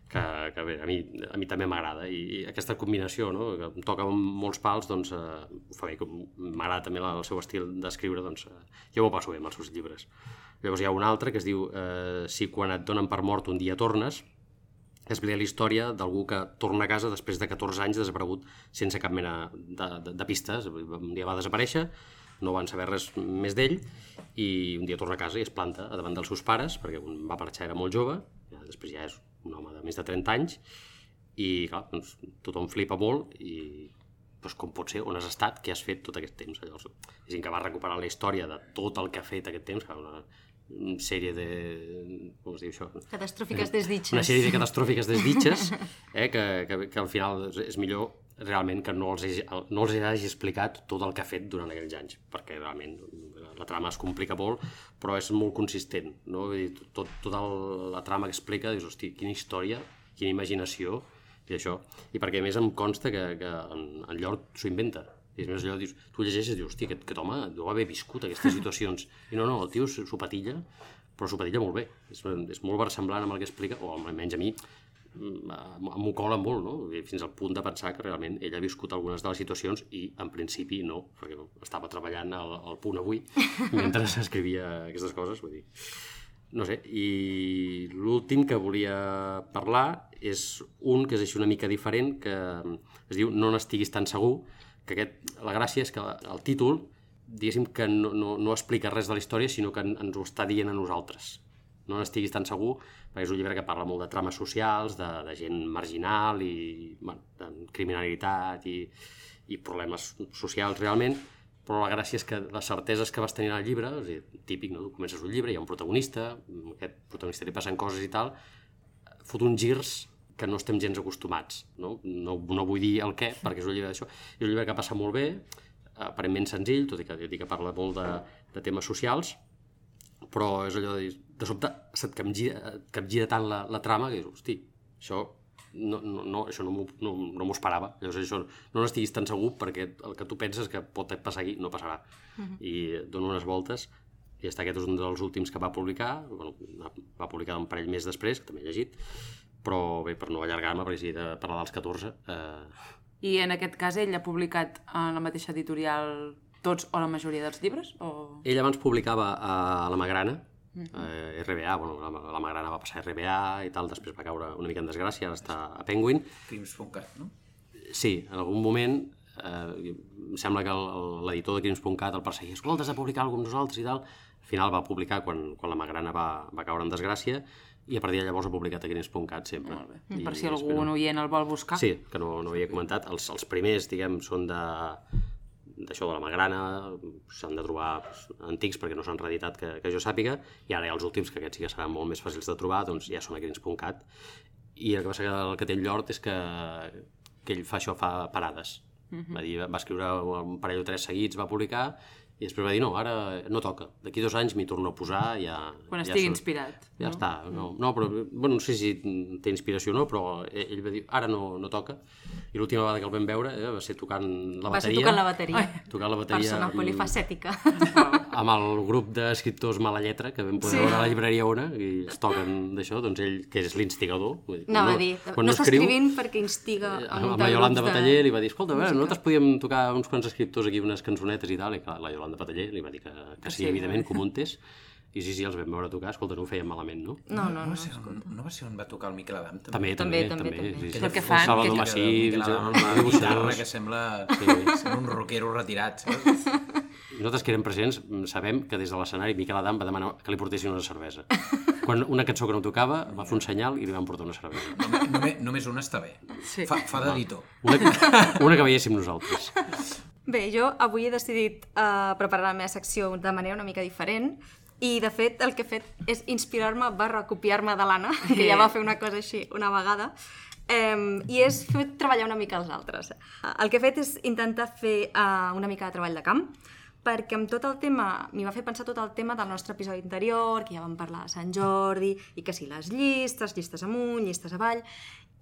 que, que bé, a mi, a mi també m'agrada i, i aquesta combinació, no? que em toca molts pals, doncs eh, ho fa bé, com m'agrada també el seu estil d'escriure, doncs eh, jo m'ho passo bé amb els seus llibres. Llavors hi ha un altre que es diu eh, Si quan et donen per mort un dia tornes, explica la història d'algú que torna a casa després de 14 anys desaparegut sense cap mena de, de, de pistes. Un dia va desaparèixer, no van saber res més d'ell, i un dia torna a casa i es planta davant dels seus pares, perquè un va marxar era molt jove, després ja és un home de més de 30 anys, i clar, doncs, tothom flipa molt i doncs, com pot ser, on has estat, què has fet tot aquest temps. Llavors, és que va recuperant la història de tot el que ha fet aquest temps, que una, una sèrie de... com es diu això? Catastrófiques desditxes. Una sèrie de catastròfiques desditxes eh, que, que, que al final és millor realment que no els, hagi, no els hagi explicat tot el que ha fet durant aquells anys, perquè realment la trama es complica molt, però és molt consistent, no? Vull dir, tot, tota la trama que explica, dius, hosti, quina història, quina imaginació, i això. I perquè a més em consta que, que en, en Llort s'ho inventa. I a més allò, dius, tu llegeixes i dius, hosti, aquest, aquest home deu haver viscut aquestes situacions. I no, no, el tio s'ho patilla, però s'ho patilla molt bé. És, és molt versemblant amb el que explica, o almenys a mi, m'ho cola molt, no? Fins al punt de pensar que realment ell ha viscut algunes de les situacions i en principi no, perquè estava treballant al, al punt avui mentre s'escrivia aquestes coses, vull dir. No sé, i l'últim que volia parlar és un que és així una mica diferent, que es diu No n'estiguis tan segur, que aquest, la gràcia és que el títol, diguéssim que no, no, no explica res de la història, sinó que en- ens ho està dient a nosaltres. No n'estiguis tan segur, perquè és un llibre que parla molt de trames socials, de, de gent marginal i bueno, de criminalitat i, i problemes socials realment, però la gràcia és que les certeses que vas tenir al llibre, és dir, típic, no? tu comences un llibre, hi ha un protagonista, aquest protagonista li passen coses i tal, fot uns girs que no estem gens acostumats. No, no, no vull dir el què, perquè és un llibre d'això. És un llibre que passa molt bé, aparentment senzill, tot i que, tot que parla molt de, de temes socials, però és allò de dir, de sobte se't capgira, capgira tant la, la trama que dius, hosti, això no, no, no, això no m'ho no, no esperava. Llavors això no n'estiguis tan segur perquè el que tu penses que pot passar aquí no passarà. I dono unes voltes i està aquest és un dels últims que va publicar, bueno, va publicar un parell més després, que també he llegit, però bé, per no allargar-me, perquè si he de parlar dels 14, eh, I en aquest cas ell ha publicat en la mateixa editorial tots o la majoria dels llibres? O... Ell abans publicava a la Magrana, eh, RBA, bueno, la, la Magrana va passar a RBA i tal, després va caure una mica en desgràcia, ara està a Penguin. Crims.cat, no? Sí, en algun moment eh, em sembla que l'editor de Crims.cat el perseguia, escolta, has de publicar alguna amb nosaltres i tal. Al final va publicar quan, quan la Magrana va, va caure en desgràcia i a partir de llavors ha publicat a Crims.cat sempre. I per si espero- algun oient el vol buscar. Sí, que no, no havia comentat. Els, els primers, diguem, són de d'això de la Magrana, s'han de trobar doncs, antics perquè no s'han reeditat que, que jo sàpiga, i ara hi ha els últims, que aquests sí que seran molt més fàcils de trobar, doncs ja són a Grins.cat. I el que passa que el que té el Llort és que, que ell fa això, fa parades. Va, dir, va escriure un parell o tres seguits, va publicar, I després va dir, no, ara no toca. D'aquí dos anys m'hi torno a posar, ja... Quan ja estigui surt. inspirat. Ja està, no, no, però, bueno, no sé si té inspiració o no, però ell va dir, ara no, no toca. I l'última vegada que el vam veure eh, va ser tocant la Va ser bateria. tocant la bateria. Tocant la bateria Persona amb, polifacètica. amb el grup d'escriptors Mala Lletra, que vam poder Sí. veure a la llibreria Ona, i es toquen d'això, doncs ell, que és l'instigador. dir, No, va dir, no, està escrivint perquè instiga a amb muntar la Yolanda grups de- Bataller li va dir, escolta, a veure, nosaltres podíem tocar uns quants escriptors aquí, unes cançonetes i tal, i clar, la Yolanda Bataller li va dir que, que sí, sí. evidentment, que ho muntés, i sí, sí, els vam veure tocar, escolta, no ho feien malament, no? No, no, No, no. va ser, on, no va ser on va tocar el Miquel Adam? També, També, també, també, també. també. Sí, sí. què fan? Salvador Que- Massí, Miquel Adam amb la guitarra que sembla, Sí. sembla un rockero retirat, saps? Nosaltres que érem presents mm, sabem que des de l'escenari Miquel Adam va demanar que li portessin una cervesa. Quan una cançó que no tocava, va fer un senyal i li van portar una cervesa. Només, només, només una està bé. Sí. Fa, fa d'editor. Una, una que veiéssim nosaltres. Bé, jo avui he decidit uh, preparar la meva secció de manera una mica diferent i, de fet, el que he fet és inspirar-me barra copiar-me de l'Anna, que ja va fer una cosa així una vegada, um, i és fer treballar una mica els altres. Uh, el que he fet és intentar fer uh, una mica de treball de camp, perquè amb tot el tema, m'hi va fer pensar tot el tema del nostre episodi anterior, que ja vam parlar de Sant Jordi, i que sí, les llistes, llistes amunt, llistes avall,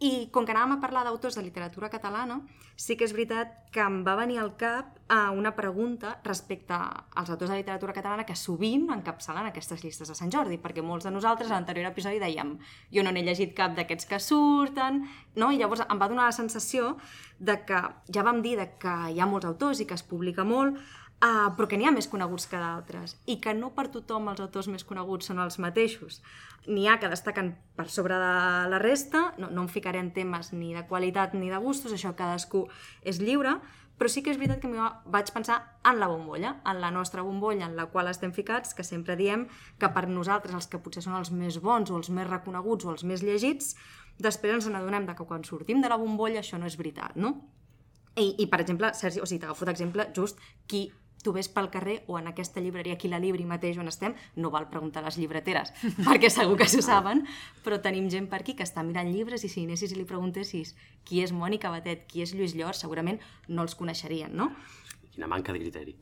i com que anàvem a parlar d'autors de literatura catalana, sí que és veritat que em va venir al cap eh, una pregunta respecte als autors de literatura catalana que sovint encapçalen aquestes llistes de Sant Jordi, perquè molts de nosaltres a l'anterior episodi dèiem jo no n'he llegit cap d'aquests que surten, no? i llavors em va donar la sensació de que ja vam dir de que hi ha molts autors i que es publica molt, Uh, però que n'hi ha més coneguts que d'altres i que no per tothom els autors més coneguts són els mateixos. N'hi ha que destaquen per sobre de la resta, no, no em ficaré en temes ni de qualitat ni de gustos, això cadascú és lliure, però sí que és veritat que va- vaig pensar en la bombolla, en la nostra bombolla en la qual estem ficats, que sempre diem que per nosaltres els que potser són els més bons o els més reconeguts o els més llegits, després ens n'adonem de que quan sortim de la bombolla això no és veritat, no? I, i per exemple, Sergi, o sigui, t'agafo d'exemple just qui tu ves pel carrer o en aquesta llibreria, aquí la Libri mateix on estem, no val preguntar a les llibreteres, perquè segur que s'ho saben, però tenim gent per aquí que està mirant llibres i si anessis i li preguntessis qui és Mònica Batet, qui és Lluís Llor, segurament no els coneixerien, no? Quina manca de criteri.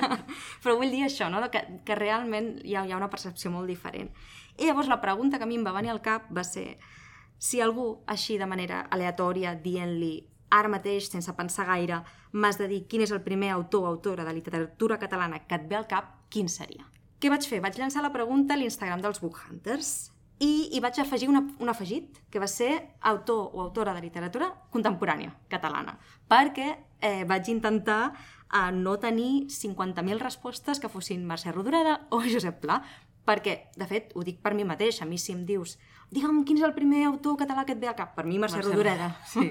Però vull dir això, no? que, que realment hi ha, hi ha una percepció molt diferent. I llavors la pregunta que a mi em va venir al cap va ser si algú, així de manera aleatòria, dient-li ara mateix, sense pensar gaire, m'has de dir quin és el primer autor o autora de literatura catalana que et ve al cap, quin seria? Què vaig fer? Vaig llançar la pregunta a l'Instagram dels Book Hunters i hi vaig afegir una, un afegit, que va ser autor o autora de literatura contemporània catalana, perquè eh, vaig intentar eh, no tenir 50.000 respostes que fossin Mercè Rodoreda o Josep Pla, perquè, de fet, ho dic per mi mateix, a mi si em dius digue'm quin és el primer autor català que et ve al cap, per mi Mercè, Mercè Rodoreda. Sí.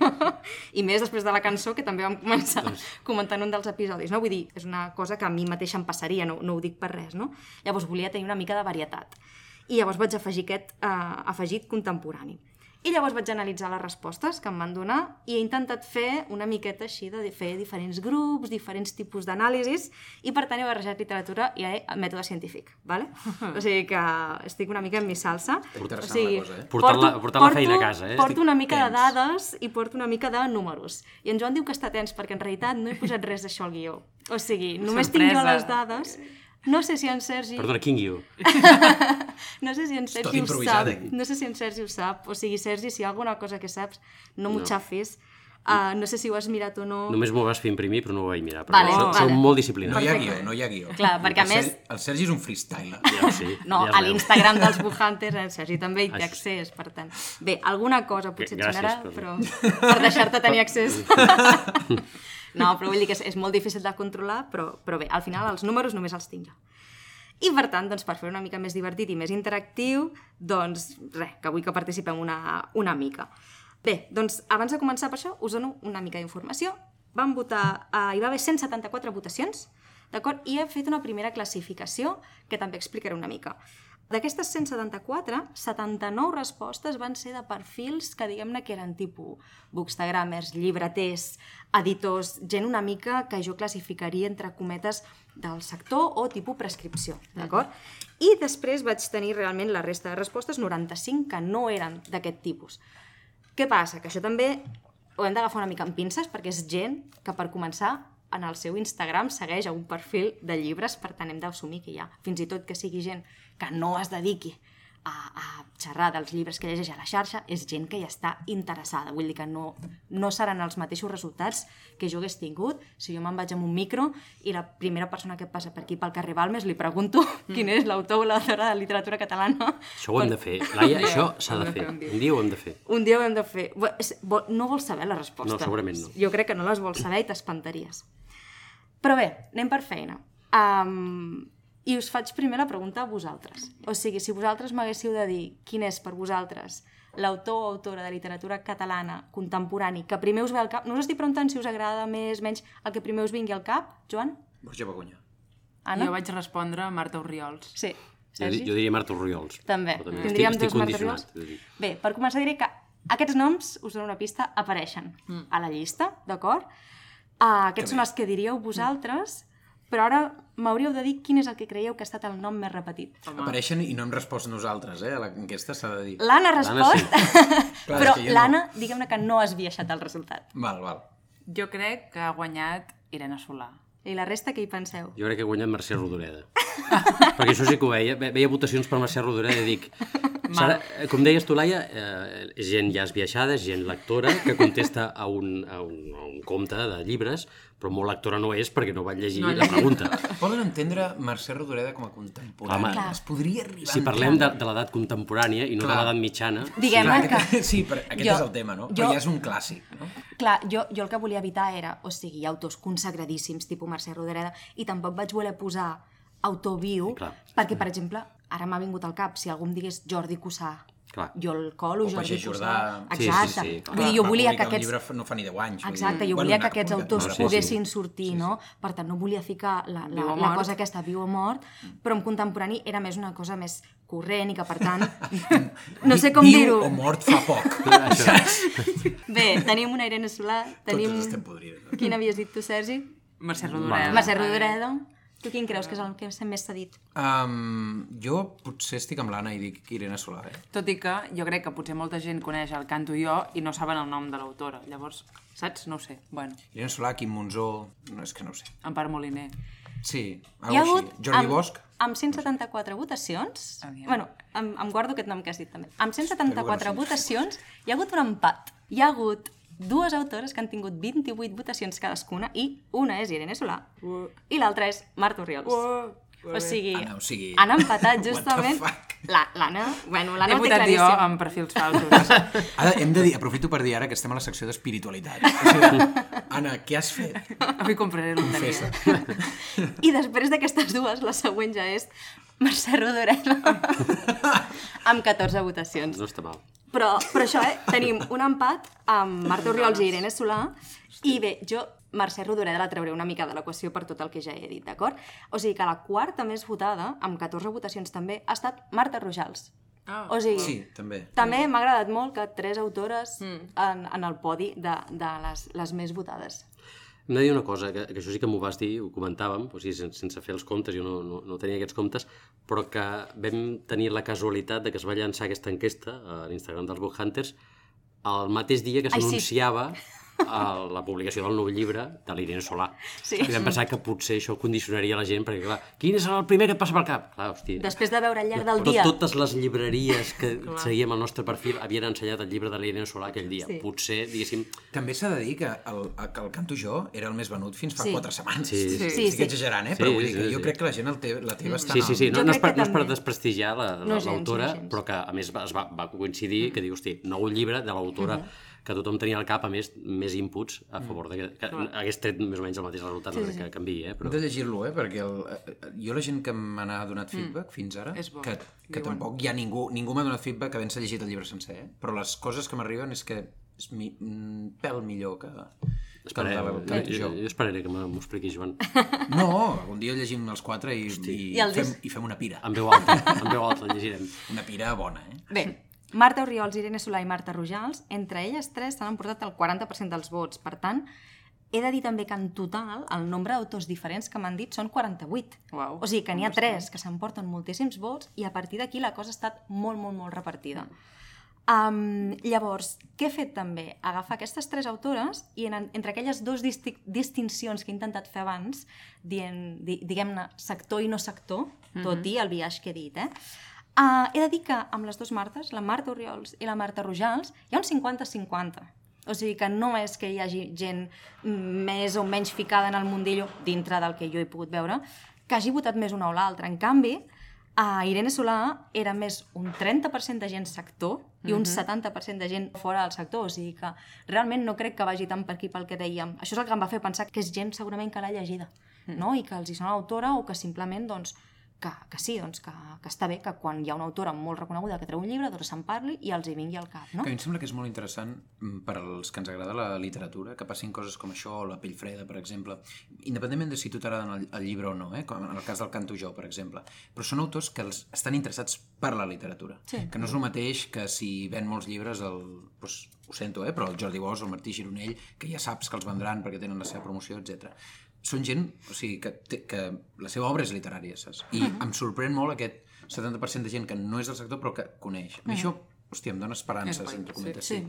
I més després de la cançó, que també vam començar comentant un dels episodis, no? Vull dir, és una cosa que a mi mateixa em passaria, no, no ho dic per res, no? Llavors volia tenir una mica de varietat. I llavors vaig afegir aquest uh, afegit contemporani. I llavors vaig analitzar les respostes que em van donar i he intentat fer una miqueta així de fer diferents grups, diferents tipus d'anàlisis i per tant he barrejat literatura i eh, mètode científic, ¿vale? o sigui que estic una mica en mi salsa. O sigui, la cosa, eh? Portant la- portant la feina a casa, eh? Porto una mica de tens. dades i porto una mica de números. I en Joan diu que està tens perquè en realitat no he posat res d'això al guió. O sigui, només tinc jo Sorpresa. les dades. No sé si en Sergi... Perdona, quin guió? No sé si en Sergi ho sap. aquí. No sé si en Sergi ho sap. O sigui, Sergi, si hi ha alguna cosa que saps, no m'ho xafis. Uh, no sé si ho has mirat o no. Només m'ho vas fer imprimir, però no ho vaig mirar. Perquè Vale, sou, vale. sou molt No disciplinats. hi ha guió, no hi ha guió. Clar, perquè a el més- el Sergi és un freestyler. Ja, sí, No, ja a l'Instagram dels Buhunters en Sergi també hi té accés, per tant. Bé, alguna cosa potser et Gràcies, sonarà, però- però per deixar-te tenir accés. No, però vull dir que és, és molt difícil de controlar, però, però bé, al final els números només els tinc jo. I per tant, doncs, per fer una mica més divertit i més interactiu, doncs res, que vull que participem una, una mica. Bé, doncs abans de començar per això us dono una mica d'informació. Vam votar, eh, hi va haver 174 votacions, d'acord? I he fet una primera classificació que també explicaré una mica. D'aquestes 174, 79 respostes van ser de perfils que diguem-ne que eren tipus bookstagramers, llibreters, editors, gent una mica que jo classificaria entre cometes del sector o tipus prescripció, d'acord? I després vaig tenir realment la resta de respostes, 95, que no eren d'aquest tipus. Què passa? Que això també ho hem d'agafar una mica amb pinces perquè és gent que per començar en el seu Instagram segueix a un perfil de llibres, per tant hem d'assumir que hi ha, fins i tot que sigui gent que no es dediqui a, a xerrar dels llibres que llegeix a la xarxa, és gent que hi està interessada. Vull dir que no, no seran els mateixos resultats que jo hagués tingut si jo me'n vaig amb un micro i la primera persona que passa per aquí pel carrer Balmes li pregunto mm. quin és l'autor o l'autora de literatura catalana. Això ho hem de fer. Laia, això s'ha de fer. un dia. Un dia ho hem de fer. Un dia ho hem de fer. No vols saber la resposta. No, segurament no. Jo crec que no les vols saber i t'espantaries. Però bé, anem per feina. Um, I us faig primer la pregunta a vosaltres. O sigui, si vosaltres m'haguéssiu de dir quin és per vosaltres l'autor o autora de literatura catalana contemporani que primer us ve al cap... No us estic preguntant si us agrada més, menys, el que primer us vingui al cap, Joan? Borja Begoña. Anna? Jo vaig respondre Marta Oriols. Sí. Jo, Sergi? di- jo diria Marta Oriols. També. Però Tindríem estic, estic dos Marta condicionat. Oriols. Bé, per començar diré que aquests noms, us dono una pista, apareixen mm. a la llista, d'acord? Uh, aquests són els que diríeu vosaltres, però ara m'hauríeu de dir quin és el que creieu que ha estat el nom més repetit. Apareixen i no hem respost nosaltres, eh? A l'enquesta s'ha de dir. L'Anna ha respost, Clar, però jo no. l'Anna, diguem-ne que no has viaixat el resultat. Val, val. Jo crec que ha guanyat Irene Solà. I la resta, què hi penseu? Jo crec que ha guanyat Mercè Rodoreda. Perquè això sí que ho veia. Ve- Veia votacions per Mercè Rodoreda i dic... Eh, com deies tu, Laia, eh, és gent ja esbiaixada, és gent lectora, que contesta a un, a, un, a un compte de llibres, però molt lectora no és perquè no va llegir No la pregunta. Poden entendre Mercè Rodoreda com a contemporani. Home, es podria arribar Si parlem de, de l'edat contemporània i no Clar. de l'edat mitjana... Diguem Clar, que... aquest, sí, però aquest Jo- és el tema, no? jo- Però ja és un clàssic, no? Clar, jo, jo el que volia evitar era, o sigui, autors consagradíssims, tipus Mercè Rodoreda, i tampoc vaig voler posar autor viu, Clar. perquè, per exemple, ara m'ha vingut al cap, si algú em digués Jordi Cussà, Clar. jo el colo, Jordi. Jordà. Sí, sí, Exacte. sí, clar. Vull dir, jo volia que aquests... llibre no fa ni 10 anys. Exacte, dir. jo Bueno, volia que aquests autors molts. sí, sí. poguessin sortir, no? Per tant, no volia ficar la, la, Viu la cosa aquesta viu o mort, però en contemporani era més una cosa més corrent i que, per tant, no sé com Viu dir-ho. o mort fa poc. Bé, tenim una Irene Solà, tenim... Tots estem podrits. Quin havies dit tu, Sergi? Mercè Rodoreda. Mercè Rodoreda. Tu quin creus que és el que més s'ha dit? Um, jo potser estic amb l'Anna i dic Irene Solà, eh? Tot i que jo crec que potser molta gent coneix el canto jo i no saben el nom de l'autora. Llavors, saps? No ho sé. Bueno, Irene Solà, Quim Monzó... No, és que no ho sé. Empar Moliner. Sí, Hi ha hagut... així. Jordi amb, Bosch? Amb 174 votacions... Aviam. Bueno, em, em guardo aquest nom que has dit també. Amb 174 Espero que no votacions hi ha hagut un empat. Hi ha hagut dues autores que han tingut 28 votacions cadascuna i una és Irene Solà Uh. i l'altra és Marta Oriols. Uh, o sigui, Anna, o sigui- han empatat justament... L'Anna, bueno, He l'Anna ho té votat jo claríssim. amb perfils falsos. Ara hem de dir, aprofito per dir ara que estem a la secció d'espiritualitat. O sigui, Anna, què has fet? Avui compraré loteria. Confessa. I després d'aquestes dues, la següent ja és Mercè Rodoreda amb 14 votacions. No està mal. Però, però això, eh? Tenim un empat amb Marta Oriols i Irene Solà i bé, jo Mercè Rodoreda la trauré una mica de l'equació per tot el que ja he dit, d'acord? O sigui que la quarta més votada, amb 14 votacions també, ha estat Marta Rojals. Ah, o sigui, Sí, també. també m'ha agradat molt que tres autores en, en el podi de, de les, les més votades. Hem de dir una cosa, que, que això sí que m'ho vas dir, ho comentàvem, o sigui, sense, sense fer els comptes, jo no, no, no tenia aquests comptes, però que vam tenir la casualitat de que es va llançar aquesta enquesta a l'Instagram dels Book Hunters el mateix dia que Ai, sí. A la publicació del nou llibre de l'Irene Solà. Sí. I vam pensar que potser això condicionaria la gent, perquè clar, quin és el primer que passa pel cap? Clar, hosti, Després de veure al llarg del però dia... totes les llibreries que seguíem al nostre perfil havien ensenyat el llibre de l'Irene Solà aquell dia. Sí. Potser, diguéssim, També s'ha de dir que el, que el Canto Jo era el més venut fins fa Sí. 4 setmanes. Sí, sí, sí. Estic sí. exagerant, eh? Sí, Però vull dir sí, que sí. jo crec que la gent el té, la té bastant Sí, sí, sí, no, no, és per, no és per desprestigiar la- No la- gens, l'autora, no gens. però que a més va, es va, va coincidir que diu, hosti, nou llibre de l'autora que tothom tenia al cap, a més, més inputs a favor de que, que hagués tret més o menys el mateix resultat, no crec que canviï, eh? Hem Però... de llegir-lo, eh? Perquè el, eh, jo la gent que me n'ha donat feedback fins ara, És bo. que, que Diuen. tampoc hi ha ningú, ningú m'ha donat feedback havent-se llegit el llibre sencer, eh? però les coses que m'arriben és que és mi, un pèl millor que, que el Esperaré, del jo, jo, Jo. jo esperaré que m'ho expliqui, Joan. No, algun dia llegim els quatre i, i, I el fem, i fem una pira. En veu alta, en veu alta llegirem. Una pira bona, eh? Bé, Marta Oriols, Irene Solà i Marta Rojals, entre elles tres s'han emportat el 40% dels vots. Per tant, he de dir també que en total el nombre d'autors diferents que m'han dit són 48. Uau, o sigui que n'hi ha tres que s'emporten moltíssims vots i a partir d'aquí la cosa ha estat molt, molt, molt repartida. Um, llavors, què he fet també? Agafar aquestes tres autores i en, entre aquelles dues disti distincions que he intentat fer abans, dient, di, diguem-ne, sector i no sector, tot i el viatge que he dit, eh? Uh, he de dir que amb les dues Martes, la Marta Oriols i la Marta Rojals, hi ha un 50-50. O sigui que no és que hi hagi gent més o menys ficada en el mundillo, dintre del que jo he pogut veure, que hagi votat més una o l'altra. En canvi, a Irene Solà era més un 30% de gent sector i un 70% de gent fora del sector, o sigui que realment no crec que vagi tant per aquí pel que dèiem. Això és el que em va fer pensar que és gent segurament que l'ha llegida, no? i que els hi sona autora o que simplement doncs, que, que sí, doncs, que, que està bé que quan hi ha una autora molt reconeguda que treu un llibre, doncs se'n parli i els hi vingui al cap, no? Que a mi em sembla que és molt interessant mm, per als que ens agrada la literatura, que passin coses com això, o la pell freda, per exemple, independentment de si tu t'agraden el, el llibre o no, eh? com en el cas del Canto Jo, per exemple, però són autors que els estan interessats per la literatura, Sí. que no és el mateix que si ven molts llibres, el, doncs, ho sento, eh? però el Jordi Bosch, el Martí Gironell, que ja saps que els vendran perquè tenen la seva promoció, etc. Són gent o sigui, que, té, que la seva obra és literària, saps? I em sorprèn molt aquest 70% de gent que no és del sector però que coneix. A mi això, hòstia, em dona esperances, entre cometes. Sí.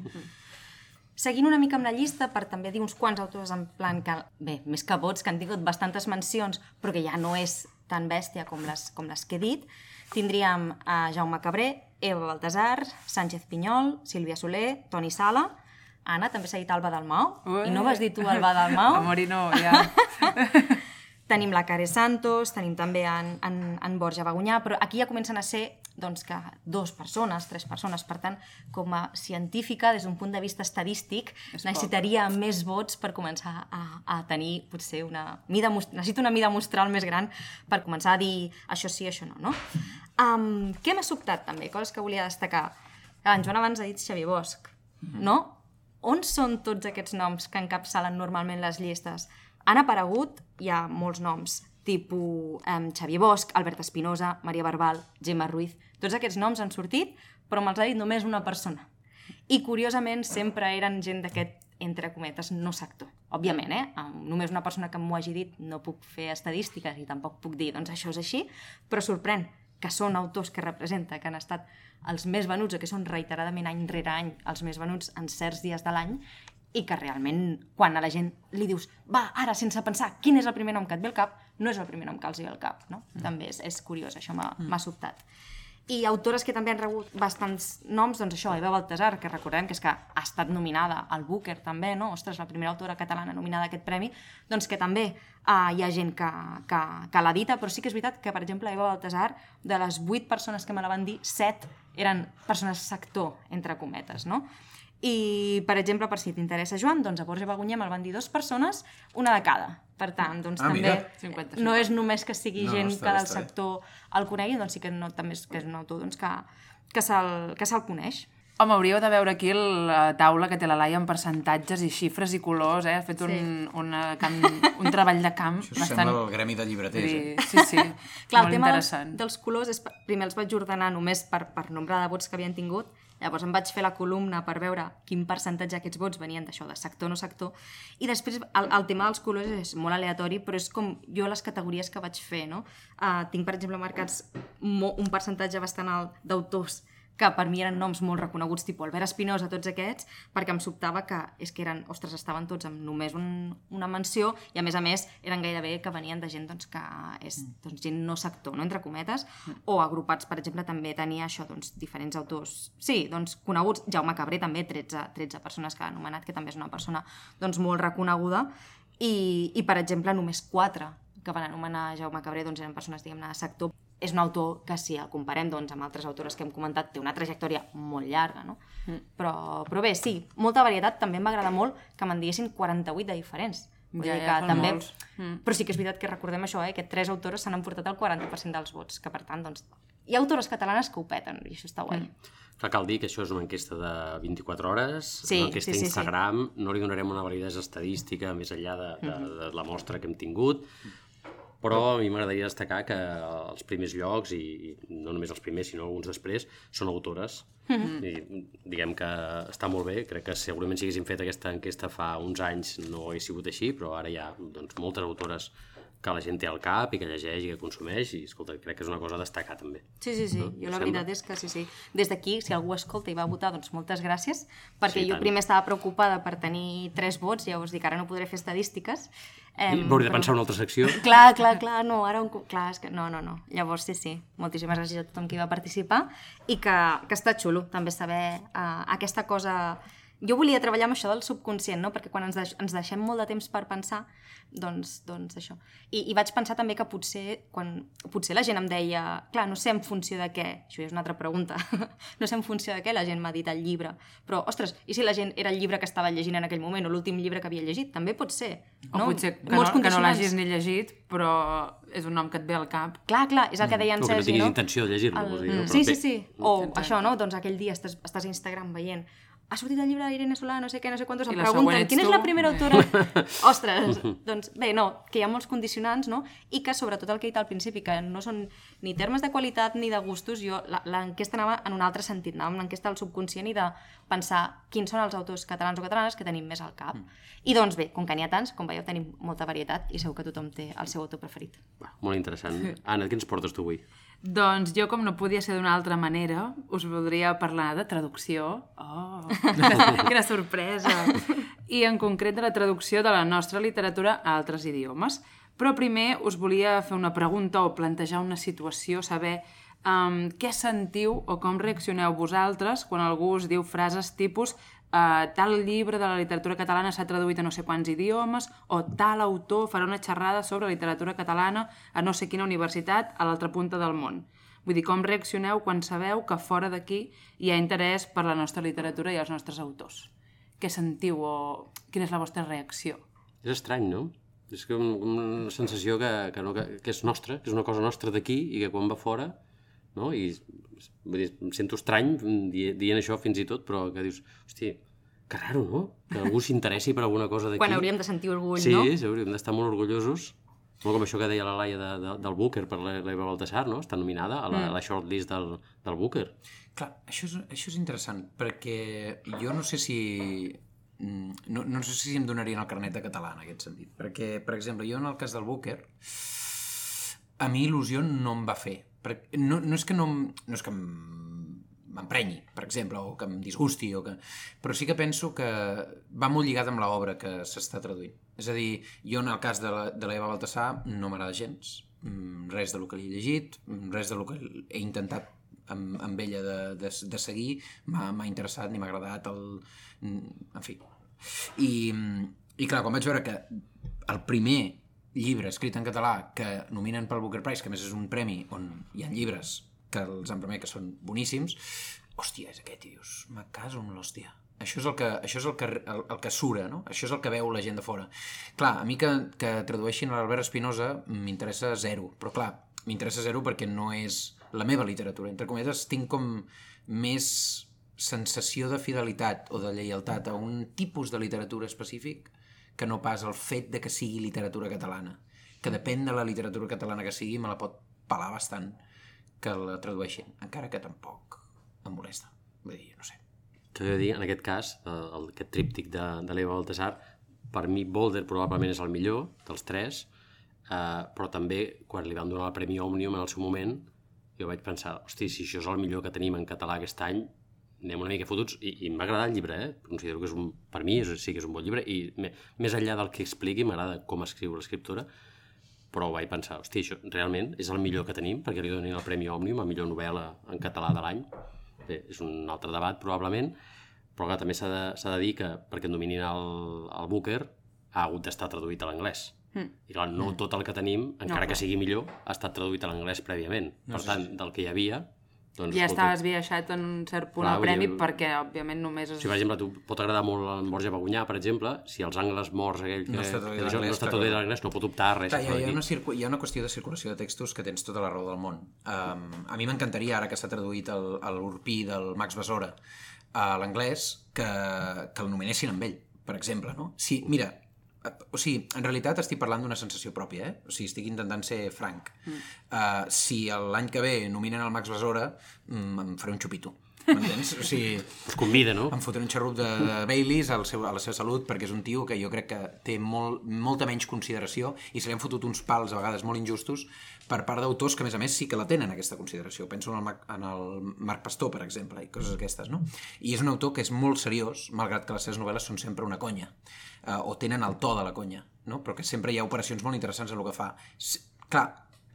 Seguint una mica amb la llista, per també dir uns quants autors en plan que, bé, més que vots, que han tingut bastantes mencions, però que ja no és tan bèstia com les, com les que he dit, tindríem a Jaume Cabré, Eva Baltasar, Sánchez Pinyol, Sílvia Soler, Toni Sala, Anna, també s'ha dit Alba Dalmau, i no vas dir tu Alba Dalmau? Amor i no, ja. Tenim la Care Santos, tenim també en, en, en Borja Bagunyà, però aquí ja comencen a ser doncs, que dos persones, tres persones. Per tant, com a científica, des d'un punt de vista estadístic, És necessitaria més vots per començar a, a tenir potser una mida... Necessito una mida mostral més gran per començar a dir això sí, això no, no? Um, què m'ha sobtat també? Coses que volia destacar. Ah, En Joan abans ha dit Xavier Bosch, no? On són tots aquests noms que encapçalen normalment les llistes? Han aparegut, ha molts noms, tipus um, Xavier Bosch, Albert Espinosa, Maria Barbal, Gemma Ruiz... Tots aquests noms han sortit, però me'ls ha dit només una persona. I curiosament sempre eren gent d'aquest, entre cometes, no sector. Òbviament, eh? Només una persona que m'ho hagi dit no puc fer estadístiques i tampoc puc dir, doncs això és així, però sorprèn que són autors que representa, que han estat els més venuts o que són reiteradament any rere any els més venuts en certs dies de l'any i que realment quan a la gent li dius va, ara, sense pensar, quin és el primer nom que et ve al cap, no és el primer nom que els ve al cap, no? Mm. També és, és curiós, això m'ha mm. sobtat. I autores que també han rebut bastants noms, doncs això, Eva Baltasar, que recordem que és que ha estat nominada al Booker també, no? Ostres, la primera autora catalana nominada a aquest premi, doncs que també uh, hi ha gent que, que, que l'ha dita, però sí que és veritat que, per exemple, Eva Baltasar, de les vuit persones que me la van dir, set eren persones sector, entre cometes, no? I, per exemple, per si t'interessa, Joan, doncs a Borja Bagunyà me'l van dir dues persones, una de cada. Per tant, doncs Ah, també mira. 50, no és només que sigui No, gent està que del està bé. sector el conegui, doncs sí que no, també és, que és un autor doncs, que, que se'l que se'l coneix. Home, hauríeu de veure aquí la taula que té la Laia amb percentatges i xifres i colors, eh? Ha fet un, Sí. una camp, un treball de camp Això bastant... sembla el gremi de llibreters, eh? Sí, sí, sí. Clar, molt el tema dels, dels colors, és, primer els vaig ordenar només per, per nombre de vots que havien tingut, llavors em vaig fer la columna per veure quin percentatge d'aquests vots venien d'això, de sector no sector, i després el, el tema dels colors és molt aleatori, però és com jo les categories que vaig fer, no? Uh, tinc, per exemple, marcats un percentatge bastant alt d'autors que per mi eren noms molt reconeguts, tipus Albert Espinosa, tots aquests, perquè em sobtava que és que eren, ostres, estaven tots amb només un, una menció i a més a més eren gairebé que venien de gent doncs, que és doncs, gent no sector, no entre cometes, o agrupats, per exemple, també tenia això, doncs, diferents autors, sí, doncs coneguts, Jaume Cabré també, 13, 13 persones que ha anomenat, que també és una persona doncs, molt reconeguda, i, i per exemple, només 4 que van anomenar Jaume Cabré doncs, eren persones, diguem-ne, de sector. És un autor que, si el comparem doncs, amb altres autores que hem comentat, té una trajectòria molt llarga, no? Mm. Però, però bé, sí, molta varietat. També m'agrada molt que me'n diguessin 48 de diferents. Vull Ja, dir ja, que són també... molts. Mm. Però sí que és veritat que recordem això, eh, que tres autores s'han emportat el 40% dels vots, que per tant, doncs, hi ha autores catalanes que ho peten, i això està guai. Mm. Clar, cal dir que això és una enquesta de 24 hores, Sí, una enquesta sí, sí, sí. Instagram, no li donarem una validesa estadística més enllà de, de, de la mostra que hem tingut, però a mi m'agradaria destacar que els primers llocs, i i no només els primers, sinó alguns després, són autores. I diguem que està molt bé, crec que segurament si haguéssim fet aquesta enquesta fa uns anys no hagués sigut així, però ara hi ha doncs, moltes autores que la gent té al cap i que llegeix i que consumeix i, escolta, crec que és una cosa a destacar també. Sí, sí, sí. No? Jo la veritat és que sí, sí. Des d'aquí, si algú escolta i va votar, doncs moltes gràcies, perquè Sí, jo tant. primer estava preocupada per tenir tres vots, ja us dic, ara no podré fer estadístiques. I Em, M'hauria de però- pensar una altra secció. Clar, clar, clar, no, ara... Un... Clar, és que no, no, no. Llavors, sí, sí. Moltíssimes gràcies a tothom qui va participar i que, que està xulo també saber uh, aquesta cosa... Jo volia treballar amb això del subconscient, no? Perquè quan ens, deix ens deixem molt de temps per pensar, doncs, doncs això. I, I vaig pensar també que potser, quan, potser la gent em deia clar, no sé en funció de què, això ja és una altra pregunta, no sé en funció de què la gent m'ha dit el llibre, però, ostres, i si la gent era el llibre que estava llegint en aquell moment o l'últim llibre que havia llegit? També pot ser. O no? potser que no, Molts que no l'hagis ni llegit, però és un nom que et ve al cap. Clar, clar, és el que deia en O que no Sergi, tinguis no? intenció de llegir-lo. El... no? Però Sí, sí, sí. O Exacte. això, no? Doncs aquell dia estàs, estàs a Instagram veient ha sortit el llibre d'Irene Solà, no sé què, no sé quantos, I em pregunten quina és la primera autora? Ostres, doncs bé, no, que hi ha molts condicionants, no? I que sobretot el que he dit al principi, que no són ni termes de qualitat ni de gustos, jo l'enquesta anava en un altre sentit, anava amb l'enquesta del subconscient i de pensar quins són els autors catalans o catalanes que tenim més al cap. I doncs bé, com que n'hi ha tants, com veieu, tenim molta varietat i segur que tothom té el seu autor preferit. Va, molt interessant. Anna, què ens portes tu avui? Doncs jo, com no podia ser d'una altra manera, us voldria parlar de traducció. Oh, quina sorpresa! I en concret de la traducció de la nostra literatura a altres idiomes. Però primer us volia fer una pregunta o plantejar una situació, saber um, què sentiu o com reaccioneu vosaltres quan algú us diu frases tipus uh, tal llibre de la literatura catalana s'ha traduït a no sé quants idiomes o tal autor farà una xerrada sobre literatura catalana a no sé quina universitat a l'altra punta del món. Vull dir, com reaccioneu quan sabeu que fora d'aquí hi ha interès per la nostra literatura i els nostres autors? Què sentiu o quina és la vostra reacció? És estrany, no? És que un- una sensació que, que, no, que, que és nostra, que és una cosa nostra d'aquí i que quan va fora, no? I vull dir, em sento estrany di- dient això fins i tot, però que dius, hosti, que raro, no? Que algú s'interessi per alguna cosa d'aquí. Quan hauríem de sentir orgull, sí, no? Sí, hauríem d'estar molt orgullosos. Molt com això que deia la Laia de, de, del Booker per la- l'Eva Baltasar, no? Està nominada a la, a la shortlist del, del Booker. Clar, això és, això és interessant, perquè jo no sé si... mm, No, no sé si em donarien el carnet de català en aquest sentit. Perquè, per exemple, jo en el cas del Booker, a mi il·lusió no em va fer. Perquè no, no és que no, no és que em- m'emprenyi, per exemple, o que em disgusti, o que... però sí que penso que va molt lligat amb l'obra que s'està traduint. És a dir, jo en el cas de la- de l'Eva Baltasar no m'agrada gens, mm, res de lo que li he llegit, mm, res de lo que he intentat amb, amb ella de, de, de seguir m'ha m'ha interessat ni m'ha agradat el... en fi i, i clar, quan vaig veure que el primer llibre escrit en català que nominen pel Booker Prize, que més és un premi on hi ha llibres que els han premiat que són boníssims, hòstia, és aquest, i dius, me caso amb l'hòstia. Això és, el que, això és el que, el, el que sura, no? Això és el que veu la gent de fora. Clar, a mi que, que tradueixin l'Albert Espinosa m'interessa zero, però clar, m'interessa zero perquè no és la meva literatura. Entre cometes, tinc com més sensació de fidelitat o de lleialtat a un tipus de literatura específic que no pas el fet de que sigui literatura catalana. Que depèn de la literatura catalana que sigui, me la pot pelar bastant que la tradueixin, encara que tampoc em molesta. Vull dir, no sé. T'he de dir, en aquest cas, el, el, aquest tríptic de, de l'Eva Baltasar, per mi Boulder probablement és el millor dels tres, eh, però també quan li van donar el Premi Òmnium en el seu moment, jo vaig pensar, hosti, si això és el millor que tenim en català aquest any, anem una mica fotuts, i, i m'ha agradat el llibre, eh? considero que és un, per mi és, sí que és un bon llibre, i me, més enllà del que expliqui, m'agrada com escriu l'escriptora, però vaig pensar, hosti, això realment és el millor que tenim, perquè li donin el Premi Òmnium a millor novel·la en català de l'any. Bé, és un altre debat, probablement, però clar, també s'ha de, s'ha de dir que perquè et dominin el, el Booker ha hagut d'estar traduït a l'anglès. Mm. I clar, no tot el que tenim, encara no, que sigui millor, ha estat traduït a l'anglès prèviament. No per tant, del que hi havia, doncs, Ja escolta, està esbiaixat en un cert punt Clar, al premi dir, perquè, òbviament, només és... Si, per exemple, tu pot agradar molt en Borja Bagunyà, per exemple, si els angles morts aquell que, No està això, no l'anglès, està a l'anglès, no pot optar a res. Clar, hi, ha, hi, ha una circu... hi ha una qüestió de circulació de textos que tens tota la raó del món. Um, a mi m'encantaria, ara que s'ha traduït l'Urpí del Max Besora a l'anglès, que, que el nominessin amb ell, per exemple. No? Si, mira, o sigui, en realitat estic parlant d'una sensació pròpia, eh? O sigui, estic intentant ser franc. Mm. Uh, si l'any que ve nominen el Max Besora, mm, em faré un xupito. M'entens? O sigui, Us convida, no? em fotré un xarrup de, de Baileys al seu, a la seva salut perquè és un tio que jo crec que té molt, molta menys consideració i se li han fotut uns pals a vegades molt injustos per part d'autors que a més a més sí que la tenen aquesta consideració. Penso en el, Marc, en el Marc Pastor, per exemple, i coses aquestes, no? I és un autor que és molt seriós, malgrat que les seves novel·les són sempre una conya, eh, o tenen el to de la conya, no? Però que sempre hi ha operacions molt interessants en el que fa. S clar,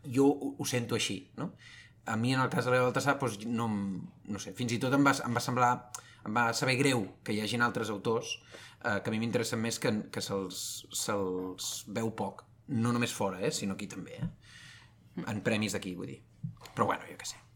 jo ho, ho sento així, no? a mi en el cas de l'Eva Baltasar doncs, no, no sé, fins i tot em va, em va semblar em va saber greu que hi hagin altres autors eh, que a mi m'interessen més que, que se'ls se veu poc no només fora, eh, sinó aquí també eh? en premis d'aquí, vull dir però bueno, jo què sé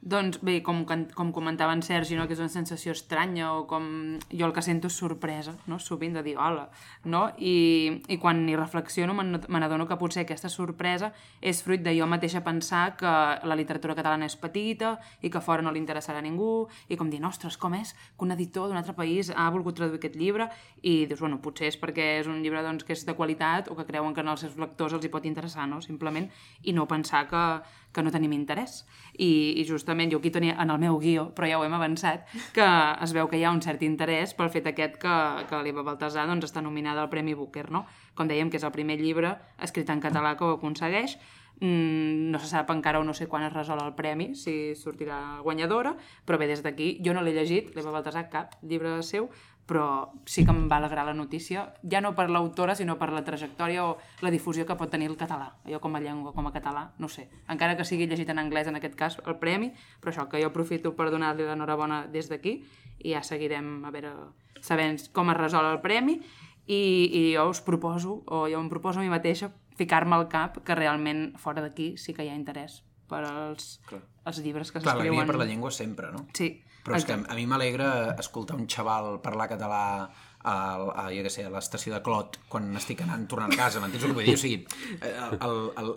Doncs bé, com, com comentava en Sergi, no? que és una sensació estranya o com jo el que sento és sorpresa, no? sovint de dir hola, no? I, i quan hi reflexiono me n'adono que potser aquesta sorpresa és fruit de jo mateixa pensar que la literatura catalana és petita i que fora no li interessarà a ningú i com dir, ostres, com és que un editor d'un altre país ha volgut traduir aquest llibre i dius, bueno, potser és perquè és un llibre doncs, que és de qualitat o que creuen que als seus lectors els hi pot interessar, no? simplement, i no pensar que, que no tenim interès. I, I justament jo aquí tenia en el meu guió, però ja ho hem avançat, que es veu que hi ha un cert interès pel fet aquest que, que l'Eva Baltasar doncs, està nominada al Premi Booker, no? Com dèiem, que és el primer llibre escrit en català que ho aconsegueix, Mm, no se sap encara o no sé quan es resol el premi, si sortirà guanyadora, però bé, des d'aquí, jo no l'he llegit, l'Eva Baltasar, cap llibre seu, però sí que em va alegrar la notícia, ja no per l'autora, sinó per la trajectòria o la difusió que pot tenir el català, allò com a llengua, com a català, no sé. Encara que sigui llegit en anglès, en aquest cas, el premi, però això, que jo aprofito per donar-li l'enhorabona des d'aquí, i ja seguirem, a veure, sabent com es resol el premi, i, i jo us proposo, o jo em proposo a mi mateixa, ficar-me al cap que realment fora d'aquí sí que hi ha interès per als, Clar. els llibres que Clar, l'alegria s'escriuen. per la llengua sempre, no? Sí. Però és que a mi m'alegra escoltar un xaval parlar català a, a, jo què sé, a l'estació de Clot quan estic anant, tornant a casa, m'entens el que vull dir? O sigui, eh,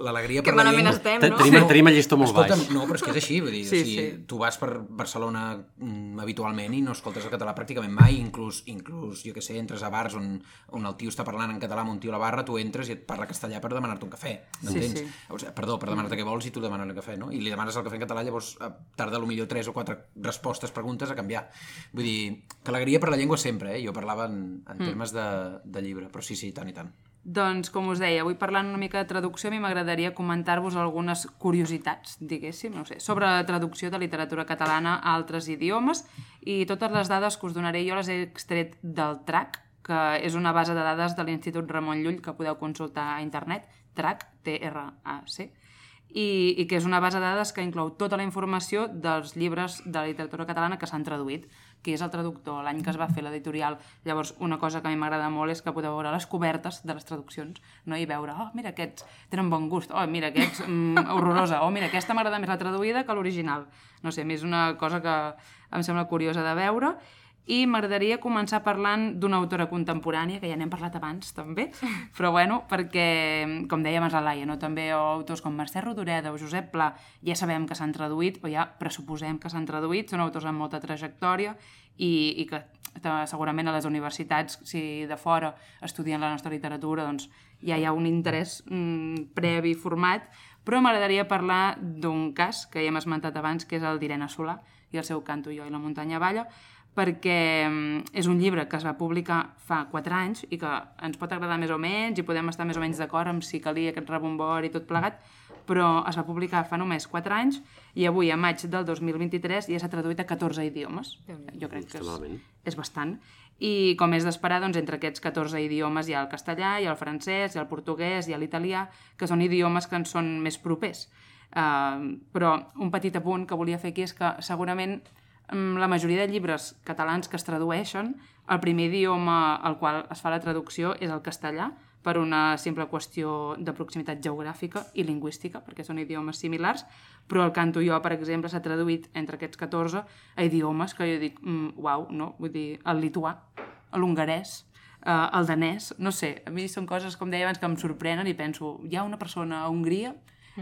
l'alegria Que per la malament llengua... estem, Te- no? Tenim, tenim el llistó molt Escolta'm, baix. no, però és que és així, vull dir, Sí, o sigui, sí. tu vas per Barcelona mm, habitualment i no escoltes el català pràcticament mai, inclús, inclús jo què sé, entres a bars on, on el tio està parlant en català amb un tio a la barra, tu entres i et parla castellà per demanar-te un cafè, m'entens? sí. O sigui, perdó, per demanar-te què vols i tu demanes el cafè, no? I li demanes el cafè en català, llavors tarda millor tres o quatre respostes, preguntes a canviar. Vull dir, que alegria per la llengua sempre, eh? Jo parlava en, en termes de, de llibre, però sí, sí, tant i tant. Doncs, com us deia, avui parlant una mica de traducció, a mi m'agradaria comentar-vos algunes curiositats, diguéssim, no sé, sobre la traducció de literatura catalana a altres idiomes i totes les dades que us donaré jo les he extret del TRAC, que és una base de dades de l'Institut Ramon Llull que podeu consultar a internet, TRAC, T-R-A-C, i, i que és una base de dades que inclou tota la informació dels llibres de literatura catalana que s'han traduït, qui és el traductor, l'any que es va fer l'editorial. Llavors, una cosa que a mi m'agrada molt és que podeu veure les cobertes de les traduccions no? i veure, oh, mira, aquests tenen bon gust, oh, mira, aquests, mm, horrorosa, oh, mira, aquesta m'agrada més la traduïda que l'original. No sé, a mi és una cosa que em sembla curiosa de veure i m'agradaria començar parlant d'una autora contemporània, que ja n'hem parlat abans també, però bueno, perquè, com deia abans la Laia, no? també autors com Mercè Rodoreda o Josep Pla ja sabem que s'han traduït, o ja pressuposem que s'han traduït, són autors amb molta trajectòria i, i que eh, segurament a les universitats, si de fora estudien la nostra literatura, doncs ja hi ha un interès mm, previ format, però m'agradaria parlar d'un cas que ja hem esmentat abans, que és el d'Irene Solà i el seu Canto jo i la muntanya balla, perquè mm, és un llibre que es va publicar fa 4 anys i que ens pot agradar més o menys i podem estar més o menys d'acord amb si calia aquest rebombori i tot plegat, però es va publicar fa només 4 anys i avui, a maig del 2023, ja s'ha traduït a 14 idiomes. Jo crec que és, és bastant. I com és d'esperar, doncs, entre aquests 14 idiomes hi ha el castellà, hi ha el francès, hi ha el portuguès, hi ha l'italià, que són idiomes que ens són més propers. Uh, però un petit apunt que volia fer aquí és que segurament la majoria de llibres catalans que es tradueixen, el primer idioma al qual es fa la traducció és el castellà, per una simple qüestió de proximitat geogràfica i lingüística, perquè són idiomes similars, però el canto jo, per exemple, s'ha traduït entre aquests 14 a idiomes que jo dic, mm, uau, no? Vull dir, el lituà, l'hongarès, eh, el danès, no sé, a mi són coses, com deia abans, que em sorprenen i penso, hi ha una persona a Hongria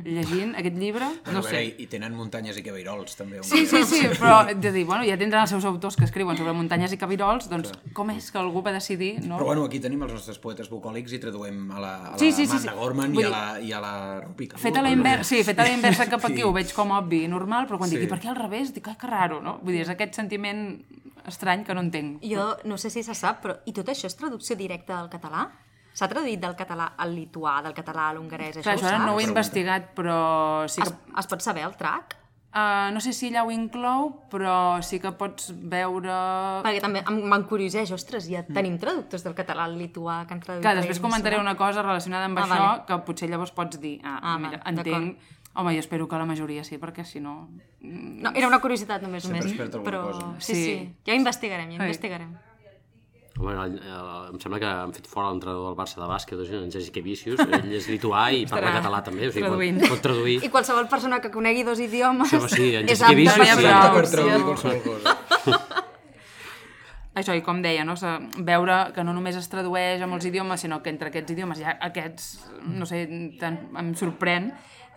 llegint aquest llibre, no veure, sé. i, I tenen muntanyes i cabirols, també. un Sí, sí, sí, però de dir, bueno, ja tindran els seus autors que escriuen sobre muntanyes i cabirols, doncs com és que algú va decidir, no? Però bueno, aquí tenim els nostres poetes bucòlics i traduem a la, a la Sí, sí, sí, Amanda sí. Gorman Vull i a la, i a la Rupica. Fet a la inversa, sí, fet a la inversa cap aquí Sí. ho veig com obvi i normal, però quan Sí. dic, i per què al revés? Dic, ai, que raro, no? Vull dir, és aquest sentiment estrany que no entenc. Jo no sé si se sap, però i tot això és traducció directa del català? S'ha traduït del català al lituà, del català a l'hongarès, això Clar, ho això saps? no ho he investigat, però sí que... Es, es pot saber el track? Uh, no sé si allà ho inclou, però sí que pots veure... Perquè també m'encurioseix, ostres, ja tenim traductors del català al lituà que han traduït... Clar, després comentaré una cosa relacionada amb Ah, això vale. que potser llavors pots dir, ah, Ah, mira, va, entenc... Home, jo espero que la majoria sí, perquè si no... No, era una curiositat només, Sempre només. però... cosa. Sí, Sí. sí, ja ho investigarem, ja ho Ai. investigarem. Home, el, el, em sembla que han fet fora l'entrenador del Barça de bàsquet, o sigui, en Jessica Vicius, ell és lituà i parla Estarà català també, o sigui, traduint. pot, pot traduir. I qualsevol persona que conegui dos idiomes Sí, home, sí, en és Jessica apta Vicius per sí. per traduir qualsevol cosa. Això, i com deia, no? Veure que no només es tradueix a molts idiomes, sinó que entre aquests idiomes hi ha aquests, no sé, tant, em sorprèn,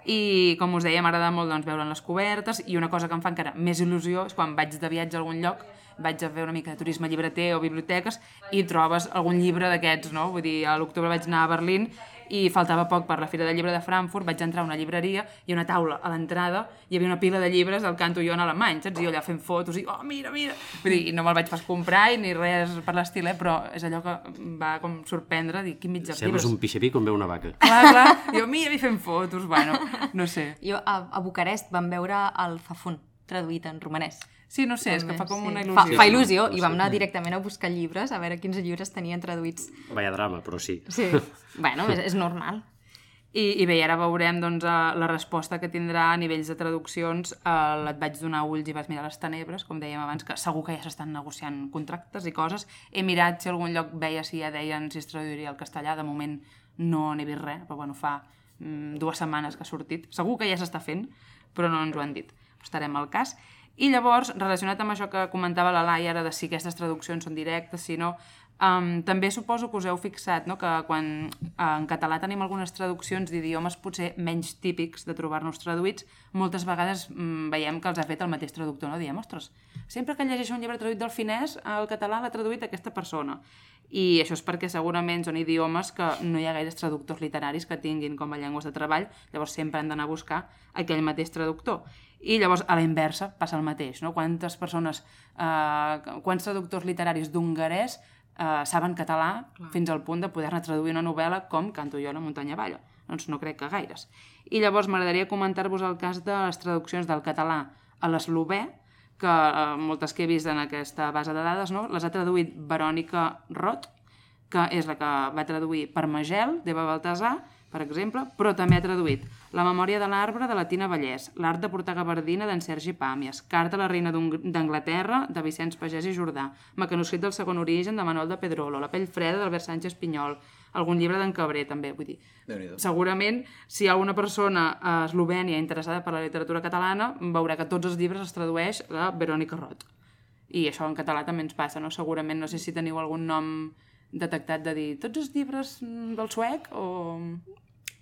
i com us deia, m'agrada molt doncs, veure les cobertes, i una cosa que em fa encara més il·lusió és quan vaig de viatge a algun lloc, vaig a fer una mica de turisme llibreter o biblioteques i trobes algun llibre d'aquests, no? Vull dir, a l'octubre vaig anar a Berlín i faltava poc per la Fira del Llibre de Frankfurt, vaig entrar a una llibreria i una taula a l'entrada hi havia una pila de llibres del canto jo en alemany, saps? I jo allà fent fotos i, oh, mira, mira! Vull dir, i no me'l vaig pas comprar i ni res per l'estil, eh? però és allò que em va com sorprendre, dir, quin mitjà Sembles llibres. un pixapí quan veu una vaca. Clar, clar, jo, mira, i fent fotos, bueno, no sé. Jo a, a Bucarest vam veure el Zafun, traduït en romanès. Sí, no sé, és que fa com Sí. una Fa, il·lusió. fa il·lusió, i vam anar directament a buscar llibres, a veure quins llibres tenien traduïts. Vaya drama, però sí. Sí. bueno, és, és normal. I, I bé, ara veurem doncs, eh, la resposta que tindrà a nivells de traduccions. Eh, et vaig donar ulls i vaig mirar les tenebres, com dèiem abans, que segur que ja s'estan negociant contractes i coses. He mirat si algun lloc veia si ja deien si es traduiria al castellà. De moment no n'he vist res, però bueno, fa mm, dues setmanes que ha sortit. Segur que ja s'està fent, però no ens ho han dit. Estarem al cas. I llavors, relacionat amb això que comentava la Laia ara de si aquestes traduccions són directes, si no, um, també suposo que us heu fixat no? que quan uh, en català tenim algunes traduccions d'idiomes potser menys típics de trobar-nos traduïts, moltes vegades mm, veiem que els ha fet el mateix traductor, no? Diem, ostres, sempre que llegeixo un llibre traduït del finès, al català l'ha traduït aquesta persona. I això és perquè segurament són idiomes que no hi ha gaires traductors literaris que tinguin com a llengües de treball, llavors sempre han d'anar a buscar aquell mateix traductor. I llavors, a la inversa, passa el mateix. No? Quantes persones, eh, quants traductors literaris d'hongarès eh, saben català Clar. fins al punt de poder-ne traduir una novel·la com Canto jo a la muntanya balla? Doncs no crec que gaires. I llavors m'agradaria comentar-vos el cas de les traduccions del català a l'eslovè, que eh, moltes que he vist en aquesta base de dades, no? les ha traduït Verònica Roth, que és la que va traduir Parmagel, d'Eva Baltasar, per exemple, però també ha traduït La memòria de l'arbre, de la Tina Vallès, L'art de portar gabardina, d'en Sergi Pàmies, Carta a la reina d'Anglaterra, de Vicenç Pagès i Jordà, Mecanoscrit del segon origen, de Manuel de Pedrolo, La pell freda, d'Albert Sánchez Pinyol, algun llibre d'en Cabré, també, vull dir. Segurament, si hi ha alguna persona a Eslovènia interessada per la literatura catalana, veurà que tots els llibres els tradueix la Verònica Roth. I això en català també ens passa, no? Segurament, no sé si teniu algun nom detectat de dir tots els llibres del suec o...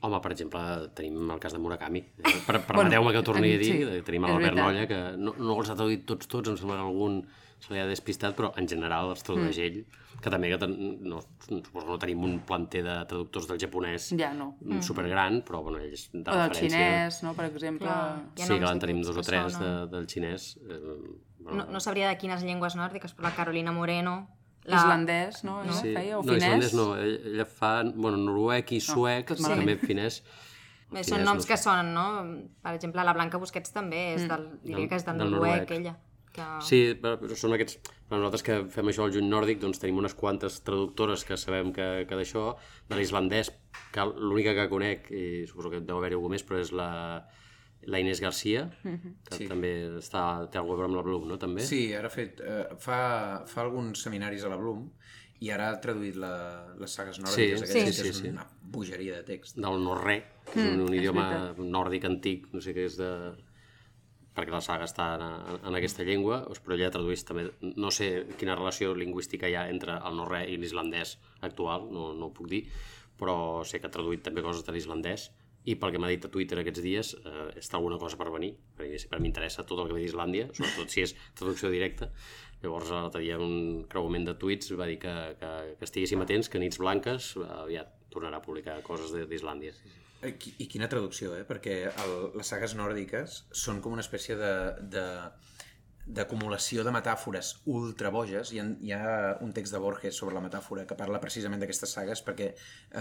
Home, per exemple, tenim el cas de Murakami. Per, Permeteu-me que ho torni a dir, sí, tenim l'Albert. Nolla, que no, no els ha traduït tots, tots, em sembla que algun se li ha despistat, però en general els tradueix Mm. ell, que també que ten, no, suposo que no tenim un planter de traductors del japonès Ja no. mm. supergran, però bueno, ells de O del xinès, no? Per exemple. Clar. Hi ha Sí, que en tenim dos o tres de, del xinès. Eh, bueno, No, no sabria de quines llengües nòrdiques, però la Carolina Moreno... La... Islandès, no? Ella sí. feia? O no, finès? islandès no, ell- ella fa bueno, noruec i suec, tot no, malament. també finès. Bé, Finès, són no noms sé. que sonen, no? Per exemple, la Blanca Busquets també és del, diria que és del, del noruec, noruec. ella. Que... Sí, però però són aquests... Però nosaltres que fem això al juny nòrdic, doncs tenim unes quantes traductores que sabem que, que d'això, de l'islandès, que l'única que conec, i suposo que deu haver-hi algú més, però és la, la Inés Garcia, que Sí. també està, té alguna cosa amb la Bloom, no? També? Sí, ara ha fet, eh, fa, fa alguns seminaris a la Bloom i ara ha traduït la, les sagues nòrdiques, Sí, aquestes, sí, que sí, és una bogeria de text. Del norrè, que és un, un idioma nòrdic antic, no sé què és de perquè la saga està en, en aquesta llengua, doncs, però ella tradueix també, no sé quina relació lingüística hi ha entre el norrè i l'islandès actual, no, no ho puc dir, però sé que ha traduït també coses de l'islandès, i pel que m'ha dit a Twitter aquests dies, eh, està alguna cosa per venir, perquè sempre m'interessa tot el que ve d'Islàndia, sobretot si és traducció directa. Llavors, l'altre dia un creuament de tuits va dir que, que, que estiguéssim atents, que Nits Blanques eh, aviat tornarà a publicar coses d'Islàndia. I, I quina traducció, eh? Perquè el, les sagues nòrdiques són com una espècie de... de d'acumulació de metàfores ultra boges. Hi ha, hi ha un text de Borges sobre la metàfora que parla precisament d'aquestes sagues perquè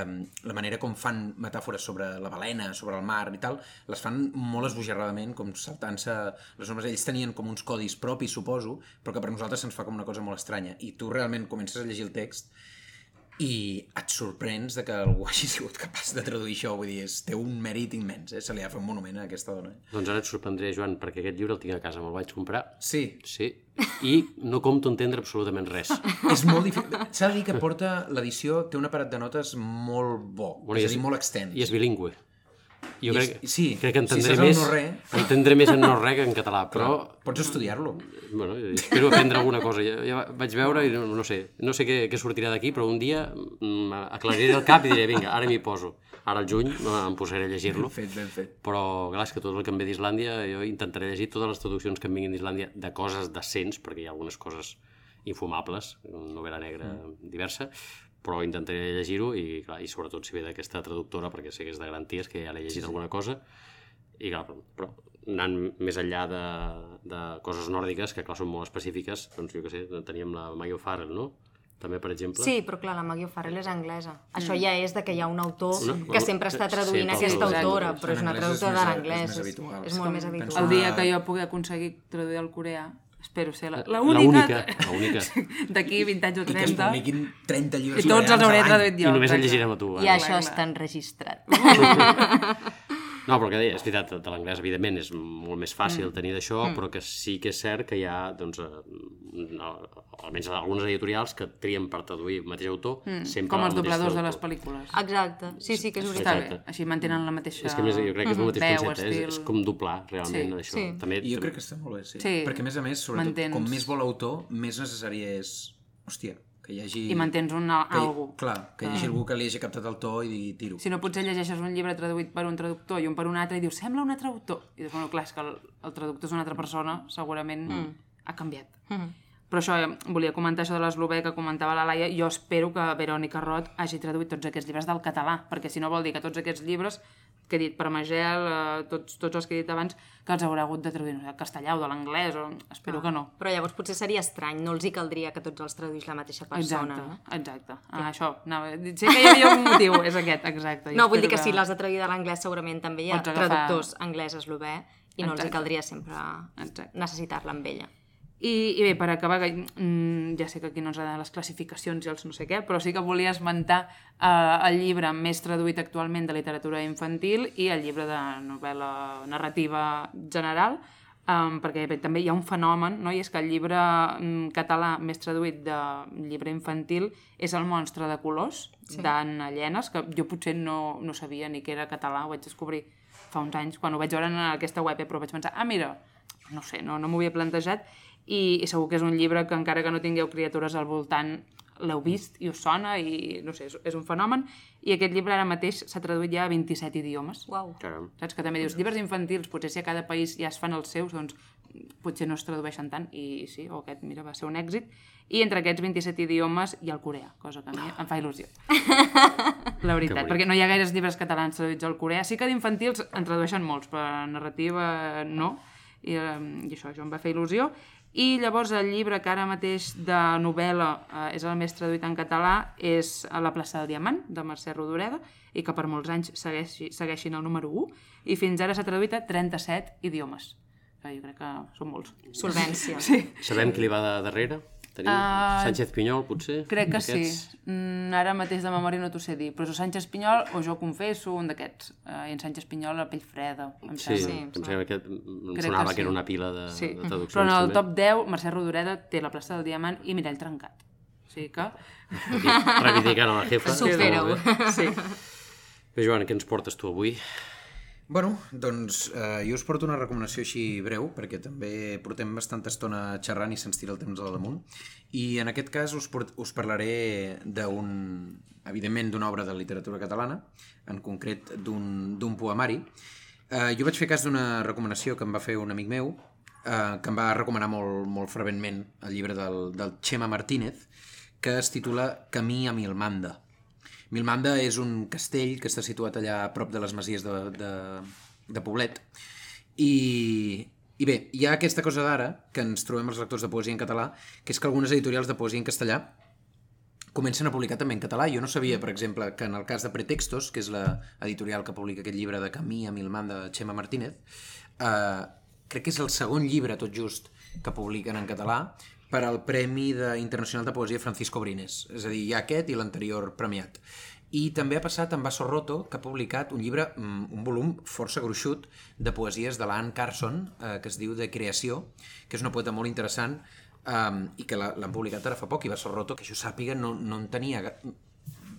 um, la manera com fan metàfores sobre la balena, sobre el mar i tal, les fan molt esbojarradament, com saltant-se les normes. Ells tenien com uns codis propis, suposo, però que per nosaltres se'ns fa com una cosa molt estranya. I tu realment comences a llegir el text i et sorprens de que algú hagi sigut capaç de traduir això, vull dir, és, té un mèrit immens, eh? se li ha fer un monument a aquesta dona. Eh? Doncs ara et sorprendré, Joan, perquè aquest llibre el tinc a casa, me'l vaig comprar. Sí, Sí, i no compto entendre absolutament res. és molt difícil. S'ha de dir que porta l'edició, té un aparat de notes molt bo, Bueno, és i a dir, molt extens. I és bilingüe. Jo I és- crec, sí, crec que si entendré el més, no-re. entendré més en no-re que en català, però Pots estudiar-lo. bueno, espero aprendre alguna cosa. Ja, ja vaig veure i no, no sé, no sé què, què sortirà d'aquí, però un dia mm, aclariré el cap i diré, vinga, ara m'hi poso. Ara al juny no, em posaré a llegir-lo. Ben fet, ben fet. Però, clar, que tot el que em ve d'Islàndia, jo intentaré llegir totes les traduccions que em vinguin d'Islàndia de coses decents, perquè hi ha algunes coses infumables, novel·la negra diversa, però intentaré llegir-ho i, clar, i sobretot si ve d'aquesta traductora, perquè sé que és de garanties, que ja l'he llegit alguna cosa, i clar, però, però anant més enllà de, de coses nòrdiques, que clar, són molt específiques, doncs jo què sé, teníem la Mayo Farrell, no? També, per exemple. Sí, però clar, la Maggie O'Farrell és anglesa. Això ja és de que hi ha un autor Una- que sempre està sí, traduint sí, aquesta autora, però és una és traductora de l'anglès. és És, habitual. és molt més habitual. El dia que jo pugui aconseguir traduir al coreà, espero ser la, la La única, la única. d'aquí 20 anys o I que es 30, publiquin 30 llibres i tots els hauré traduït jo. I només el llegirem a tu. I eh? això està enregistrat. No, però que deia, és veritat, de l'anglès, evidentment, és molt més fàcil Mm. tenir d'això, però que sí que és cert que hi ha, doncs, eh, no, almenys algunes editorials que trien per traduir el mateix autor, sempre Mm. com el els dobladors de les pel·lícules. Exacte. Sí, sí, que és Està veritat. bé, així mantenen la mateixa És que més, jo crec que és el mateix veu, concepte, és, estil. és com doblar, realment, Sí, això. sí. També, jo crec que està molt bé, sí. Sí. Perquè, a més a més, sobretot, Mantens- com més vol l'autor, més necessari és... Hòstia, que hi hagi... I mantens un que algú. Clar, que hi hagi algú que li hagi captat el to i digui tiro. Si no, potser llegeixes un llibre traduït per un traductor i un per un altre i dius, sembla un altre autor. I dius, bueno, clar, és que el, el traductor és una altra persona, segurament mm. ha canviat. Mm. Però això, eh, volia comentar això de l'eslovè que comentava la Laia. Jo espero que Verònica Roth hagi traduït tots aquests llibres del català, perquè si no vol dir que tots aquests llibres que he dit per Magel, eh, tots, tots els que he dit abans, que els haurà hagut de traduir no sé, del castellà o de l'anglès, o... espero que no. Però llavors potser seria estrany, no els hi caldria que tots els traduís la mateixa persona. Exacte, no? exacte. Ah, això, anava, a dir- sé que hi havia un motiu, és aquest, exacte. No, vull dir que espero si l'has de traduir de l'anglès segurament també hi ha agafar- traductors anglès-eslové i no els hi Exacte. caldria sempre Exacte. necessitar-la amb ella. I, I bé, per acabar, que, mm, ja sé que aquí no ens agraden les classificacions i els no sé què, però sí que volia esmentar eh, el llibre més traduït actualment de literatura infantil i el llibre de novel·la narrativa general, um, perquè bé, també hi ha un fenomen, no? i és que el llibre mm, català més traduït de llibre infantil és El monstre de colors, sí. d'Anna Llenes, que jo potser no, no sabia ni que era català, ho vaig descobrir fa uns anys, quan ho vaig veure en aquesta web, però vaig pensar, ah, mira, no sé, no, no m'ho havia plantejat, i, i segur que és un llibre que encara que no tingueu criatures al voltant l'heu vist i us sona i no sé, és, és un fenomen. I aquest llibre ara mateix s'ha traduït ja a 27 idiomes. Uau. Caram. saps que també dius, llibres infantils potser si a cada país ja es fan els seus doncs potser no es tradueixen tant. I sí, o aquest mira va ser un èxit. I entre aquests 27 idiomes hi ha el coreà cosa que a mi em fa il·lusió. La veritat, perquè no hi ha gaires llibres catalans traduïts al coreà. Sí que d'infantils en tradueixen molts però narrativa no. I, eh, i això, això em va fer il·lusió i llavors el llibre que ara mateix de novel·la eh, és el més traduït en català és a la plaça del Diamant, de Mercè Rodoreda, i que per molts anys segueixi, segueixin el número 1, i fins ara s'ha traduït a 37 idiomes. Que jo crec que són molts. Solvència. Sí, Sabem qui li va de darrere? Tenim Ah, Sánchez Pinyol, potser? crec que Aquests? sí. Mm, ara mateix de memòria no t'ho sé dir, però és o Sánchez Pinyol o jo confesso, un d'aquests. Uh, I en Sánchez Pinyol, la pell freda, em Sí, sembla. sí em sembla que em Crec sonava que que, era sí. una pila de, Sí, de traduccions. però en el també. top 10, Mercè Rodoreda té la plaça del Diamant i Mirall Trencat. O sigui que... Reivindicant a la jefa. Supera-ho. Sí. Bé, Joan, què ens portes tu avui? Bueno, doncs eh, jo us porto una recomanació així breu, perquè també portem bastanta estona xerrant i se'ns tira el temps al damunt. I en aquest cas us, port, us parlaré d'un, evidentment, d'una obra de literatura catalana, en concret d'un poemari. Eh, jo vaig fer cas d'una recomanació que em va fer un amic meu, eh, que em va recomanar molt, molt ferventment el llibre del, del Xema Martínez, que es titula Camí a Milmanda. Milmanda és un castell que està situat allà a prop de les masies de, de, de Poblet. I, I bé, hi ha aquesta cosa d'ara, que ens trobem els lectors de poesia en català, que és que algunes editorials de poesia en castellà comencen a publicar també en català. Jo no sabia, per exemple, que en el cas de Pretextos, que és l'editorial que publica aquest llibre de Camí a Milmanda de Xema Martínez, eh, crec que és el segon llibre, tot just, que publiquen en català, per al Premi de Internacional de Poesia Francisco Brines. És a dir, hi ha aquest i l'anterior premiat. I també ha passat amb Basso Roto, que ha publicat un llibre, mm, un volum força gruixut de poesies de l'Anne Carson, eh, que es diu De Creació, que és una poeta molt interessant eh, i que l'han publicat ara fa poc, i Basso Roto, que jo sàpiga, no, no en tenia...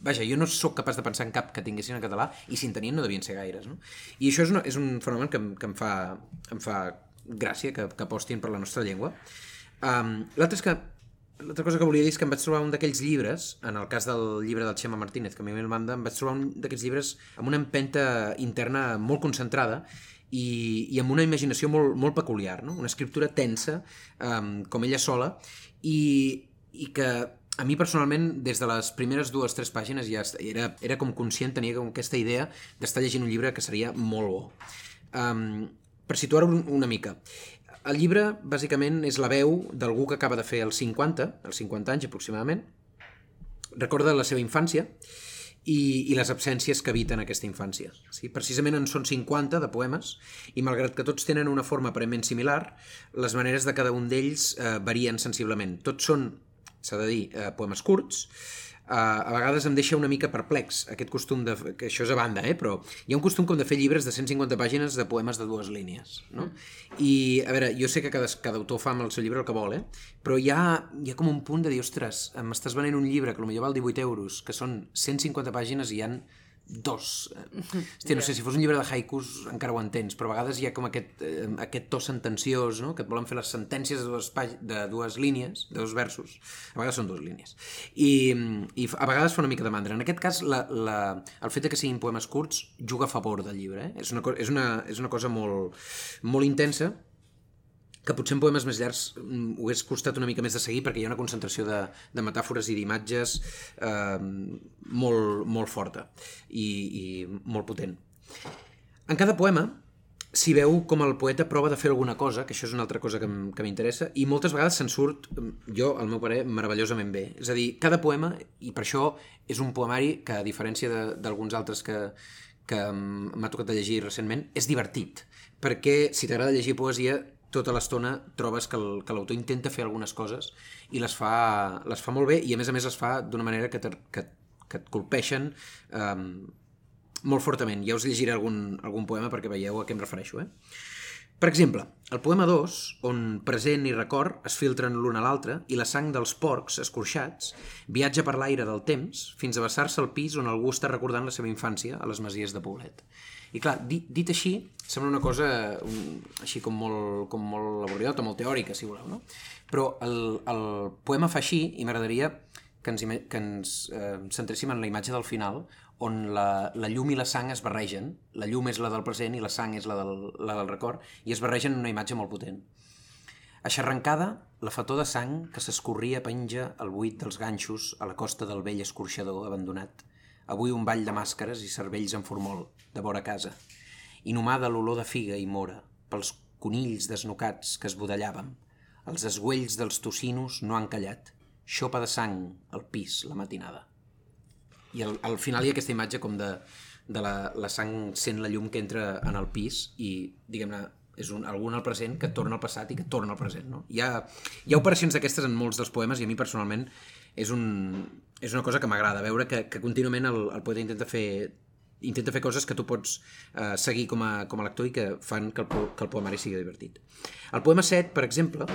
Vaja, jo no sóc capaç de pensar en cap que tinguessin en català i si en tenien no devien ser gaires. No? I això és, una, és un fenomen que, que em, fa, em fa gràcia, que, que apostin per la nostra llengua. Um, L'altre és que L'altra cosa que volia dir és que em vaig trobar un d'aquells llibres, en el cas del llibre del Xema Martínez, que a mi me'l manda, em vaig trobar un d'aquests llibres amb una empenta interna molt concentrada i, i amb una imaginació molt, molt peculiar, no? una escriptura tensa, um, com ella sola, i, i que a mi personalment, des de les primeres dues tres pàgines ja era, era com conscient, tenia com aquesta idea d'estar llegint un llibre que seria molt bo. Um, per situar-ho una mica, el llibre, bàsicament, és la veu d'algú que acaba de fer els 50, els 50 anys aproximadament, recorda la seva infància i, i les absències que habiten aquesta infància. Sí? Precisament en són 50 de poemes i malgrat que tots tenen una forma aparentment similar, les maneres de cada un d'ells eh, varien sensiblement. Tots són, s'ha de dir, eh, poemes curts, a vegades em deixa una mica perplex aquest costum de... que això és a banda, eh? però hi ha un costum com de fer llibres de 150 pàgines de poemes de dues línies, no? I, a veure, jo sé que cada, cada autor fa amb el seu llibre el que vol, eh? però hi ha, hi ha com un punt de dir, ostres, m'estàs venent un llibre que potser val 18 euros, que són 150 pàgines i hi han dos. Hòstia, no sé, si fos un llibre de haikus encara ho entens, però a vegades hi ha com aquest, eh, aquest to sentenciós, no? que et volen fer les sentències de dues, de dues línies, de dos versos. A vegades són dues línies. I, i a vegades fa una mica de mandra. En aquest cas, la, la, el fet de que siguin poemes curts juga a favor del llibre. Eh? És, una, és, una, és una cosa molt, molt intensa, que potser en poemes més llargs mm, ho hagués costat una mica més de seguir perquè hi ha una concentració de, de metàfores i d'imatges eh, molt, molt forta i, i molt potent. En cada poema s'hi veu com el poeta prova de fer alguna cosa, que això és una altra cosa que m'interessa, i moltes vegades se'n surt, jo, al meu parer, meravellosament bé. És a dir, cada poema, i per això és un poemari que, a diferència d'alguns altres que, que m'ha tocat de llegir recentment, és divertit. Perquè si t'agrada llegir poesia, tota l'estona trobes que l'autor intenta fer algunes coses i les fa, les fa molt bé i a més a més les fa d'una manera que, que, que et colpeixen um, molt fortament. Ja us llegiré algun, algun poema perquè veieu a què em refereixo. Eh? Per exemple, el poema 2, on present i record es filtren l'un a l'altre i la sang dels porcs escorxats viatja per l'aire del temps fins a vessar-se al pis on algú està recordant la seva infància a les masies de Poblet. I clar, dit, dit així, sembla una cosa un, així com molt, com molt laboriosa, molt teòrica, si voleu, no? Però el, el poema fa així i m'agradaria que ens, que ens eh, centréssim en la imatge del final, on la, la llum i la sang es barregen. La llum és la del present i la sang és la del, la del record, i es barregen en una imatge molt potent. Aixarrancada, la fató de sang que s'escorria penja al buit dels ganxos a la costa del vell escorxador abandonat, Avui un ball de màscares i cervells en formol, de vora casa. Inhumada l'olor de figa i mora, pels conills desnocats que es budallaven. Els esguells dels tocinos no han callat. Xopa de sang al pis la matinada. I al, al final hi ha aquesta imatge com de, de la, la sang sent la llum que entra en el pis i, diguem-ne, és un, algun al present que torna al passat i que torna al present. No? Hi, ha, hi ha operacions d'aquestes en molts dels poemes i a mi personalment és, un, és una cosa que m'agrada, veure que, que contínuament el, el poeta intenta fer intenta fer coses que tu pots eh, seguir com a, com a lector i que fan que el, que el poemari sigui divertit. El poema 7, per exemple,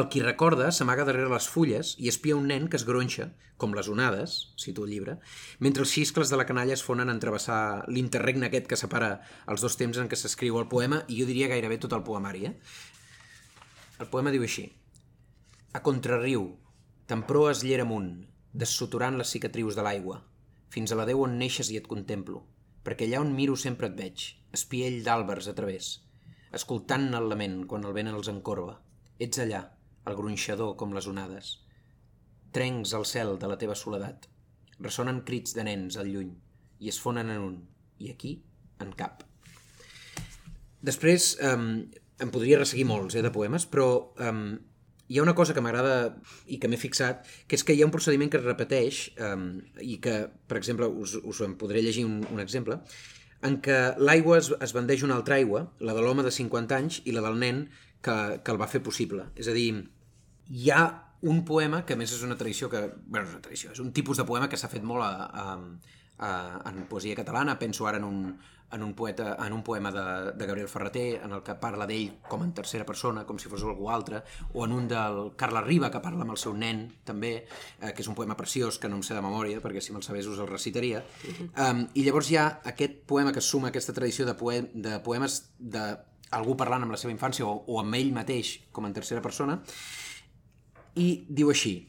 el qui recorda s'amaga darrere les fulles i espia un nen que es gronxa, com les onades, cito el llibre, mentre els xiscles de la canalla es fonen en travessar l'interregne aquest que separa els dos temps en què s'escriu el poema, i jo diria gairebé tot el poemari. Eh? El poema diu així. A contrarriu, tan proes llera amunt, dessuturant les cicatrius de l'aigua, fins a la Déu on neixes i et contemplo, perquè allà on miro sempre et veig, espiell d'àlbers a través, escoltant-ne el lament quan el vent els encorba. Ets allà, el gronxador com les onades. Trencs al cel de la teva soledat. Ressonen crits de nens al lluny i es fonen en un, i aquí, en cap. Després, um, em podria resseguir molts eh, de poemes, però um, hi ha una cosa que m'agrada i que m'he fixat, que és que hi ha un procediment que es repeteix um, i que, per exemple, us, us en podré llegir un, un exemple, en què l'aigua es, es vendeix una altra aigua, la de l'home de 50 anys i la del nen que, que el va fer possible. És a dir, hi ha un poema que més és una tradició que... bueno, és una tradició, és un tipus de poema que s'ha fet molt a, a, a, en poesia catalana. Penso ara en un, en un, poeta, en un poema de, de Gabriel Ferreter en el que parla d'ell com en tercera persona, com si fos algú altre, o en un del Carles Riba que parla amb el seu nen, també, eh, que és un poema preciós que no em sé de memòria, perquè si me'l sabés us el recitaria. Uh -huh. um, I llavors hi ha aquest poema que suma aquesta tradició de, poe de poemes de algú parlant amb la seva infància o, o amb ell mateix com en tercera persona i diu així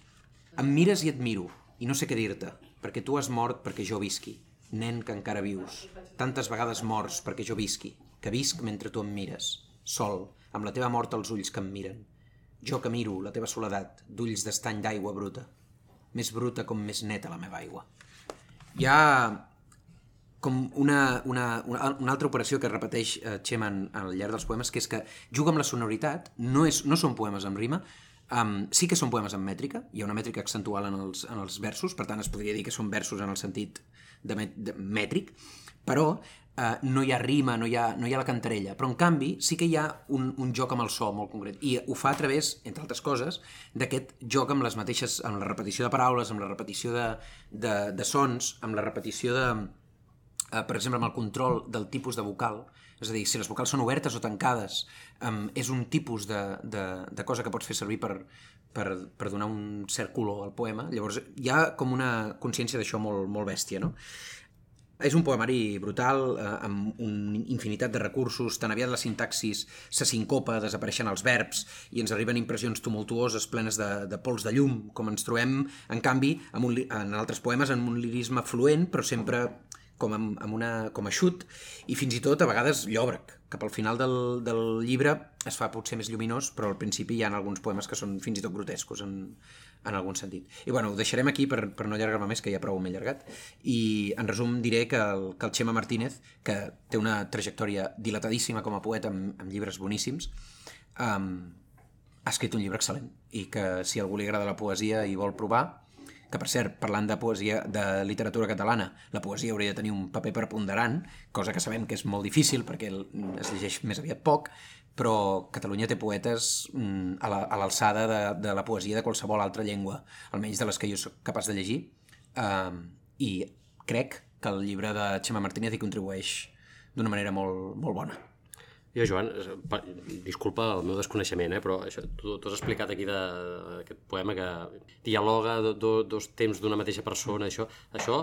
em mires i et miro i no sé què dir-te perquè tu has mort perquè jo visqui nen que encara vius. Tantes vegades morts perquè jo visqui que visc mentre tu em mires sol, amb la teva mort als ulls que em miren. Jo que miro la teva soledat d'ulls d'estany d'aigua bruta més bruta com més neta la meva aigua. Hi ha com una, una, una, una altra operació que repeteix eh, Cheman al llarg dels poemes, que és que juga amb la sonoritat, no, és, no són poemes amb rima, um, sí que són poemes amb mètrica, hi ha una mètrica accentual en els, en els versos, per tant es podria dir que són versos en el sentit de, de mètric, però eh, no hi ha rima, no hi ha, no hi ha la cantarella, però en canvi sí que hi ha un, un joc amb el so molt concret, i ho fa a través, entre altres coses, d'aquest joc amb les mateixes, amb la repetició de paraules, amb la repetició de, de, de sons, amb la repetició de, eh, per exemple, amb el control del tipus de vocal, és a dir, si les vocals són obertes o tancades, eh, és un tipus de, de, de cosa que pots fer servir per, per, per donar un cert color al poema. Llavors, hi ha com una consciència d'això molt, molt bèstia, no? És un poemari brutal, eh, amb una infinitat de recursos, tan aviat la sintaxis se sincopa, desapareixen els verbs i ens arriben impressions tumultuoses plenes de, de pols de llum, com ens trobem, en canvi, en, un, en altres poemes, en un lirisme fluent, però sempre com, amb, amb una, com a xut, i fins i tot a vegades llòbrec. Cap al final del, del llibre es fa potser més lluminós, però al principi hi ha alguns poemes que són fins i tot grotescos en, en algun sentit. I bueno, ho deixarem aquí per, per no allargar-me més, que ja prou m'he allargat. I en resum diré que el, que el Xema Martínez, que té una trajectòria dilatadíssima com a poeta amb, amb llibres boníssims, um, ha escrit un llibre excel·lent i que si algú li agrada la poesia i vol provar, que per cert, parlant de poesia, de literatura catalana, la poesia hauria de tenir un paper preponderant, cosa que sabem que és molt difícil perquè es llegeix més aviat poc, però Catalunya té poetes mm, a l'alçada de, de la poesia de qualsevol altra llengua, almenys de les que jo sóc capaç de llegir, uh, i crec que el llibre de Xema Martínez hi contribueix d'una manera molt, molt bona. Jo, Joan, disculpa el meu desconeixement, eh, però això, tu, tu has explicat aquí d'aquest poema que dialoga do, do, dos temps d'una mateixa persona, això, això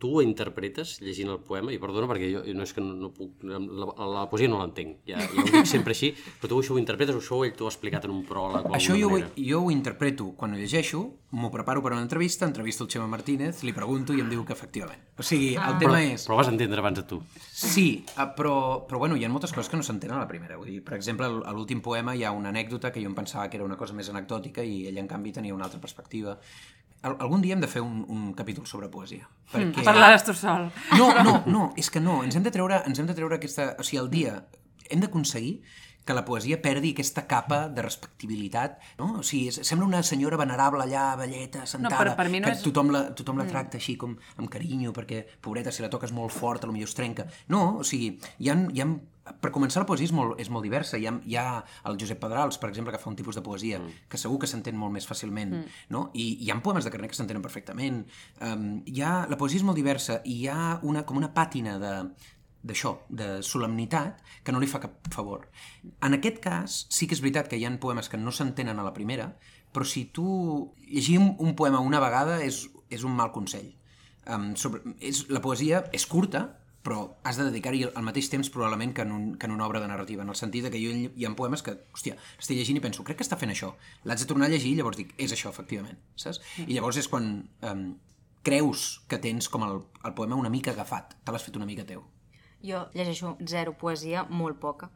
tu ho interpretes llegint el poema, i perdona perquè jo no és que no, no puc, la, la poesia no l'entenc, ja, ja ho dic sempre així, però tu això ho interpretes o això ell t'ho ha explicat en un pròleg o Això jo, manera? ho, jo ho interpreto quan ho llegeixo, m'ho preparo per una entrevista, entrevisto el Xema Martínez, li pregunto i em diu que efectivament. O sigui, el tema però, és... Però vas entendre abans de tu. Sí, eh, però, però bueno, hi ha moltes coses que no s'entenen a la primera. Vull dir, per exemple, a l'últim poema hi ha una anècdota que jo em pensava que era una cosa més anecdòtica i ell, en canvi, tenia una altra perspectiva. Al algun dia hem de fer un, un capítol sobre poesia. Perquè... Parlaràs tu sol. No, no, no, és que no. Ens hem de treure, ens hem de treure aquesta... O sigui, el dia hem d'aconseguir que la poesia perdi aquesta capa de respectabilitat, no? O sigui, és- sembla una senyora venerable allà, velleta, sentada, per- per mi no que és- tothom la, tothom la tracta així com amb carinyo, perquè, pobreta, si la toques molt fort, potser es trenca. No, o sigui, hi ha, hi ha per començar, la poesia és molt, és molt diversa. Hi ha, hi ha el Josep Pedrals, per exemple, que fa un tipus de poesia mm. que segur que s'entén molt més fàcilment, mm. no? I hi ha poemes de Carner que s'entenen perfectament. Um, hi ha, la poesia és molt diversa i hi ha una, com una pàtina de, d'això, de solemnitat, que no li fa cap favor. En aquest cas, sí que és veritat que hi ha poemes que no s'entenen a la primera, però si tu llegir un, un poema una vegada és, és un mal consell. Um, sobre, és, la poesia és curta, però has de dedicar-hi al mateix temps probablement que en, un, que en una obra de narrativa, en el sentit que jo hi ha poemes que, hòstia, estic llegint i penso, crec que està fent això, l'haig de tornar a llegir i llavors dic, és això, efectivament, saps? I llavors és quan um, creus que tens com el, el poema una mica agafat, te l'has fet una mica teu. Jo llegeixo zero poesia, molt poca.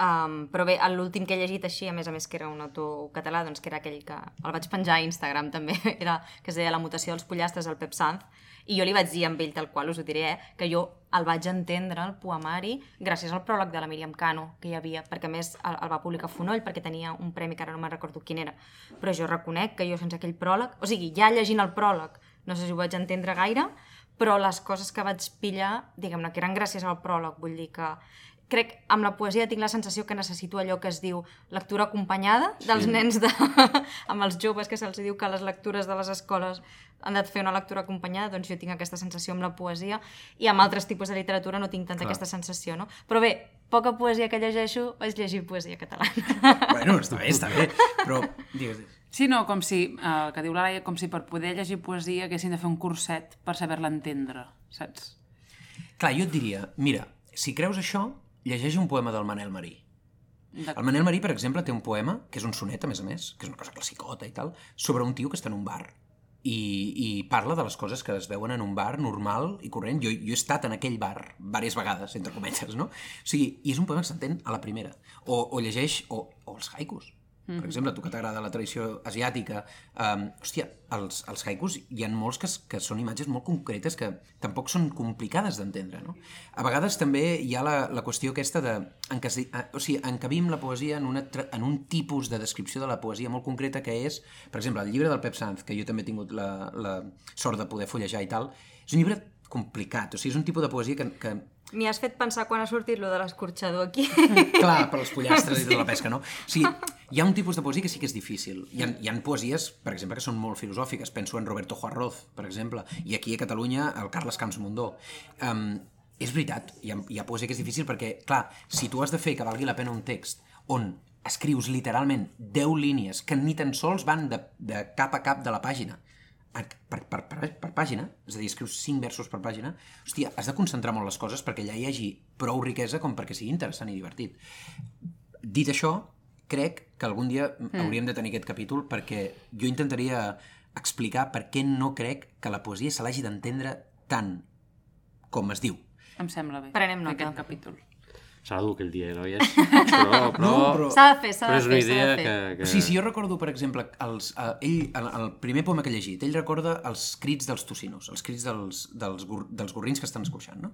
Um, però bé, l'últim que he llegit així, a més a més que era un autor català, doncs que era aquell que el vaig penjar a Instagram també, era, que es deia La mutació dels pollastres, el Pep Sanz, i jo li vaig dir amb ell tal qual, us ho diré, eh, que jo el vaig entendre, el poemari, gràcies al pròleg de la Míriam Cano que hi havia, perquè més el, el va publicar Fonoll perquè tenia un premi que ara no me'n recordo quin era. Però jo reconec que jo sense aquell pròleg, o sigui, ja llegint el pròleg, no sé si ho vaig entendre gaire, però les coses que vaig pillar, diguem-ne, que eren gràcies al pròleg, vull dir que crec, amb la poesia tinc la sensació que necessito allò que es diu lectura acompanyada dels sí. nens de... amb els joves que se'ls diu que les lectures de les escoles han de fer una lectura acompanyada, doncs jo tinc aquesta sensació amb la poesia i amb altres tipus de literatura no tinc tanta Clar. aquesta sensació, no? Però bé, poca poesia que llegeixo és llegir poesia catalana. Bueno, està bé, està bé, però digues, Sí, no, com si, eh, que diu la Laia, com si per poder llegir poesia haguessin de fer un curset per saber-la entendre, saps? Clar, jo et diria, mira, si creus això, llegeix un poema del Manel Marí. El Manel Marí, per exemple, té un poema, que és un sonet, a més a més, que és una cosa classicota i tal, sobre un tio que està en un bar. I, i parla de les coses que es veuen en un bar normal i corrent. Jo, jo he estat en aquell bar diverses vegades, entre cometes, no? O sigui, i és un poema que s'entén a la primera. O, o llegeix, o, o els haikus. Per Mhm. exemple, tu que t'agrada la tradició asiàtica, um, hòstia, els, els haikus hi ha molts que, que són imatges molt concretes que tampoc són complicades d'entendre, no? A vegades també hi ha la, la qüestió aquesta de... Encasi, eh, o sigui, encabim la poesia en, una, en un tipus de descripció de la poesia molt concreta que és, per exemple, el llibre del Pep Sanz, que jo també he tingut la, la sort de poder fullejar i tal, és un llibre complicat, o sigui, és un tipus de poesia que, que M'hi has fet pensar quan ha sortit lo de l'escorxador aquí. Clar, per als pollastres i tota la pesca, no? O sigui, hi ha un tipus de poesia que sí que és difícil. Hi ha, hi ha poesies, per exemple, que són molt filosòfiques. Penso en Roberto Juarroz, per exemple, i aquí a Catalunya el Carles Camps Mundó. Um, és veritat, hi ha, hi ha poesia que és difícil perquè, clar, si tu has de fer que valgui la pena un text on escrius literalment 10 línies que ni tan sols van de, de cap a cap de la pàgina, per, per, per, per, pàgina, és a dir, escrius 5 versos per pàgina, hòstia, has de concentrar molt les coses perquè allà hi hagi prou riquesa com perquè sigui interessant i divertit. Dit això, crec que algun dia mm. hauríem de tenir aquest capítol perquè jo intentaria explicar per què no crec que la poesia se l'hagi d'entendre tant com es diu. Em sembla bé. Prenem nota. Aquest capítol. Serà dur aquell dia, noies. Però, però, No, però- S'ha de fer, s'ha de és fer, una s'ha idea de fer. que... que... O sigui, si jo recordo, per exemple, els, uh, ell, el, el primer poema que he llegit, ell recorda els crits dels tocinos, els crits dels, dels, dels gorrins que estan escorxant, no?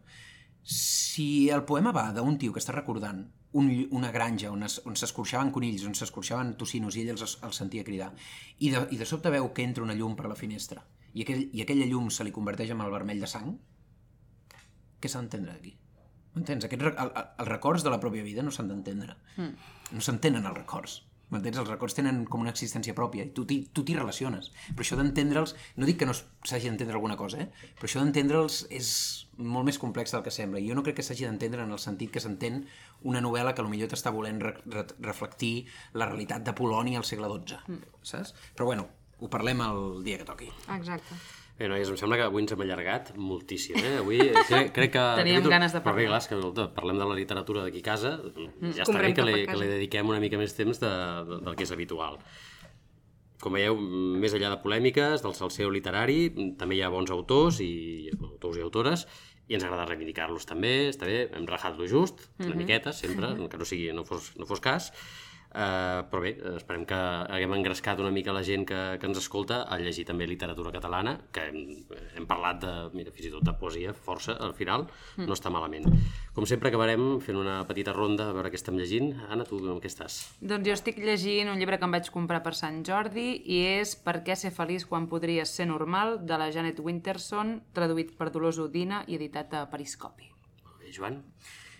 Si el poema va d'un tio que està recordant un, una granja on es- on s'escorxaven conills, on s'escorxaven tocinos i ell els, els sentia cridar, i de, i de sobte veu que entra una llum per la finestra i, aquell, i aquella llum se li converteix en el vermell de sang, què s'ha d'entendre aquí? M'entens? Aquests, el, el, els records de la pròpia vida no s'han d'entendre. Mm. No s'entenen els records. M'entens? Els records tenen com una existència pròpia i tu t'hi relaciones. Però això d'entendre'ls... No dic que no s'hagi d'entendre alguna cosa, eh? Però això d'entendre'ls és molt més complex del que sembla. I jo no crec que s'hagi d'entendre en el sentit que s'entén una novel·la que potser t'està volent re re reflectir la realitat de Polònia al segle XII. Mm. Saps? Però bueno, ho parlem el dia que toqui. Exacte. Bé, noies, em sembla que avui ens hem allargat moltíssim, eh? Avui crec, crec que... Teníem capítol- ganes de Però bé, parlar. clar, és que escolta, parlem de la literatura d'aquí a casa, ja està bé que li, que li dediquem una mica més temps de, de, del que és habitual. Com veieu, més enllà de polèmiques, del salseo literari, també hi ha bons autors i autors i autores, i ens agrada reivindicar-los també, està bé, hem rajat lo just, una miqueta, sempre, que no, sigui, no, fos, no fos cas, Uh, però bé, esperem que haguem engrescat una mica la gent que, que ens escolta a llegir també literatura catalana, que hem, hem parlat de, mira, fins i tot de poesia força al final, no està malament. Com sempre acabarem fent una petita ronda a veure què estem llegint. Anna, tu amb què estàs? Doncs jo estic llegint un llibre que em vaig comprar per Sant Jordi i és Per què ser feliç quan podries ser normal, de la Janet Winterson, traduït per Dolors Udina i editat a Periscopi. Molt bé, Joan?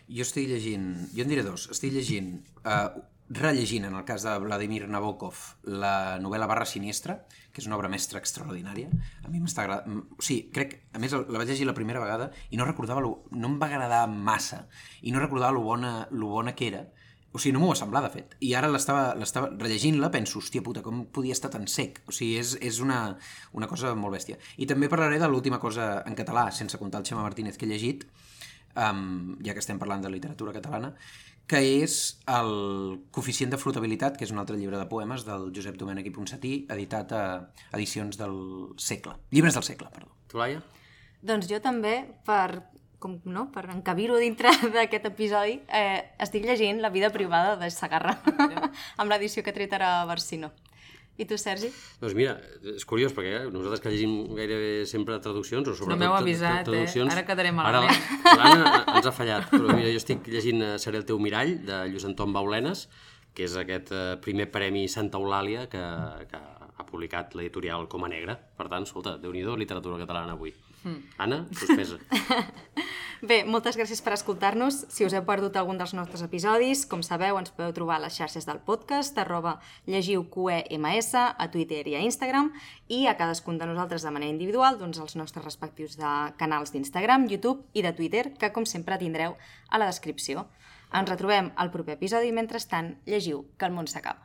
Jo estic llegint, jo en diré dos, estic llegint uh, rellegint, en el cas de Vladimir Nabokov, la novel·la Barra Siniestra, que és una obra mestra extraordinària. A mi m'està agradant... Sigui, crec... A més, la vaig llegir la primera vegada i no recordava... Lo... No em va agradar massa i no recordava lo bona, lo bona que era. O sigui, no m'ho va semblar, de fet. I ara l'estava rellegint-la, penso, hòstia puta, com podia estar tan sec? O sigui, és, és una, una cosa molt bèstia. I també parlaré de l'última cosa en català, sense comptar el Xema Martínez que he llegit, um, ja que estem parlant de literatura catalana, que és el Coeficient de flotabilitat, que és un altre llibre de poemes del Josep Domènech i Ponsatí, editat a edicions del segle. Llibres del segle, perdó. Tu, Laia? Doncs jo també, per, com, no, per encabir-ho dintre d'aquest episodi, eh, estic llegint La vida privada de Sagarra, amb l'edició que ha tret ara a Barsino. I tu, Sergi? Doncs mira, és curiós, perquè eh, nosaltres que llegim gairebé sempre traduccions, o sobretot m'heu tra- avisat, tra- traduccions... eh? Ara quedaré Ara malament. la- l'Anna ens ha fallat, però mira, jo estic llegint eh, Seré el teu mirall, de Lluís Anton Baulenes, que és aquest eh, primer premi Santa Eulàlia que, que ha publicat l'editorial Coma Negra. Per tant, escolta, déu nhi literatura catalana avui. Mm. Anna, suspesa. Bé, moltes gràcies per escoltar-nos. Si us heu perdut algun dels nostres episodis, com sabeu, ens podeu trobar a les xarxes del podcast, arroba llegiu QEMS, a Twitter i a Instagram, i a cadascun de nosaltres de manera individual, doncs els nostres respectius de canals d'Instagram, YouTube i de Twitter, que com sempre tindreu a la descripció. Ens retrobem al proper episodi i mentrestant llegiu que el món s'acaba.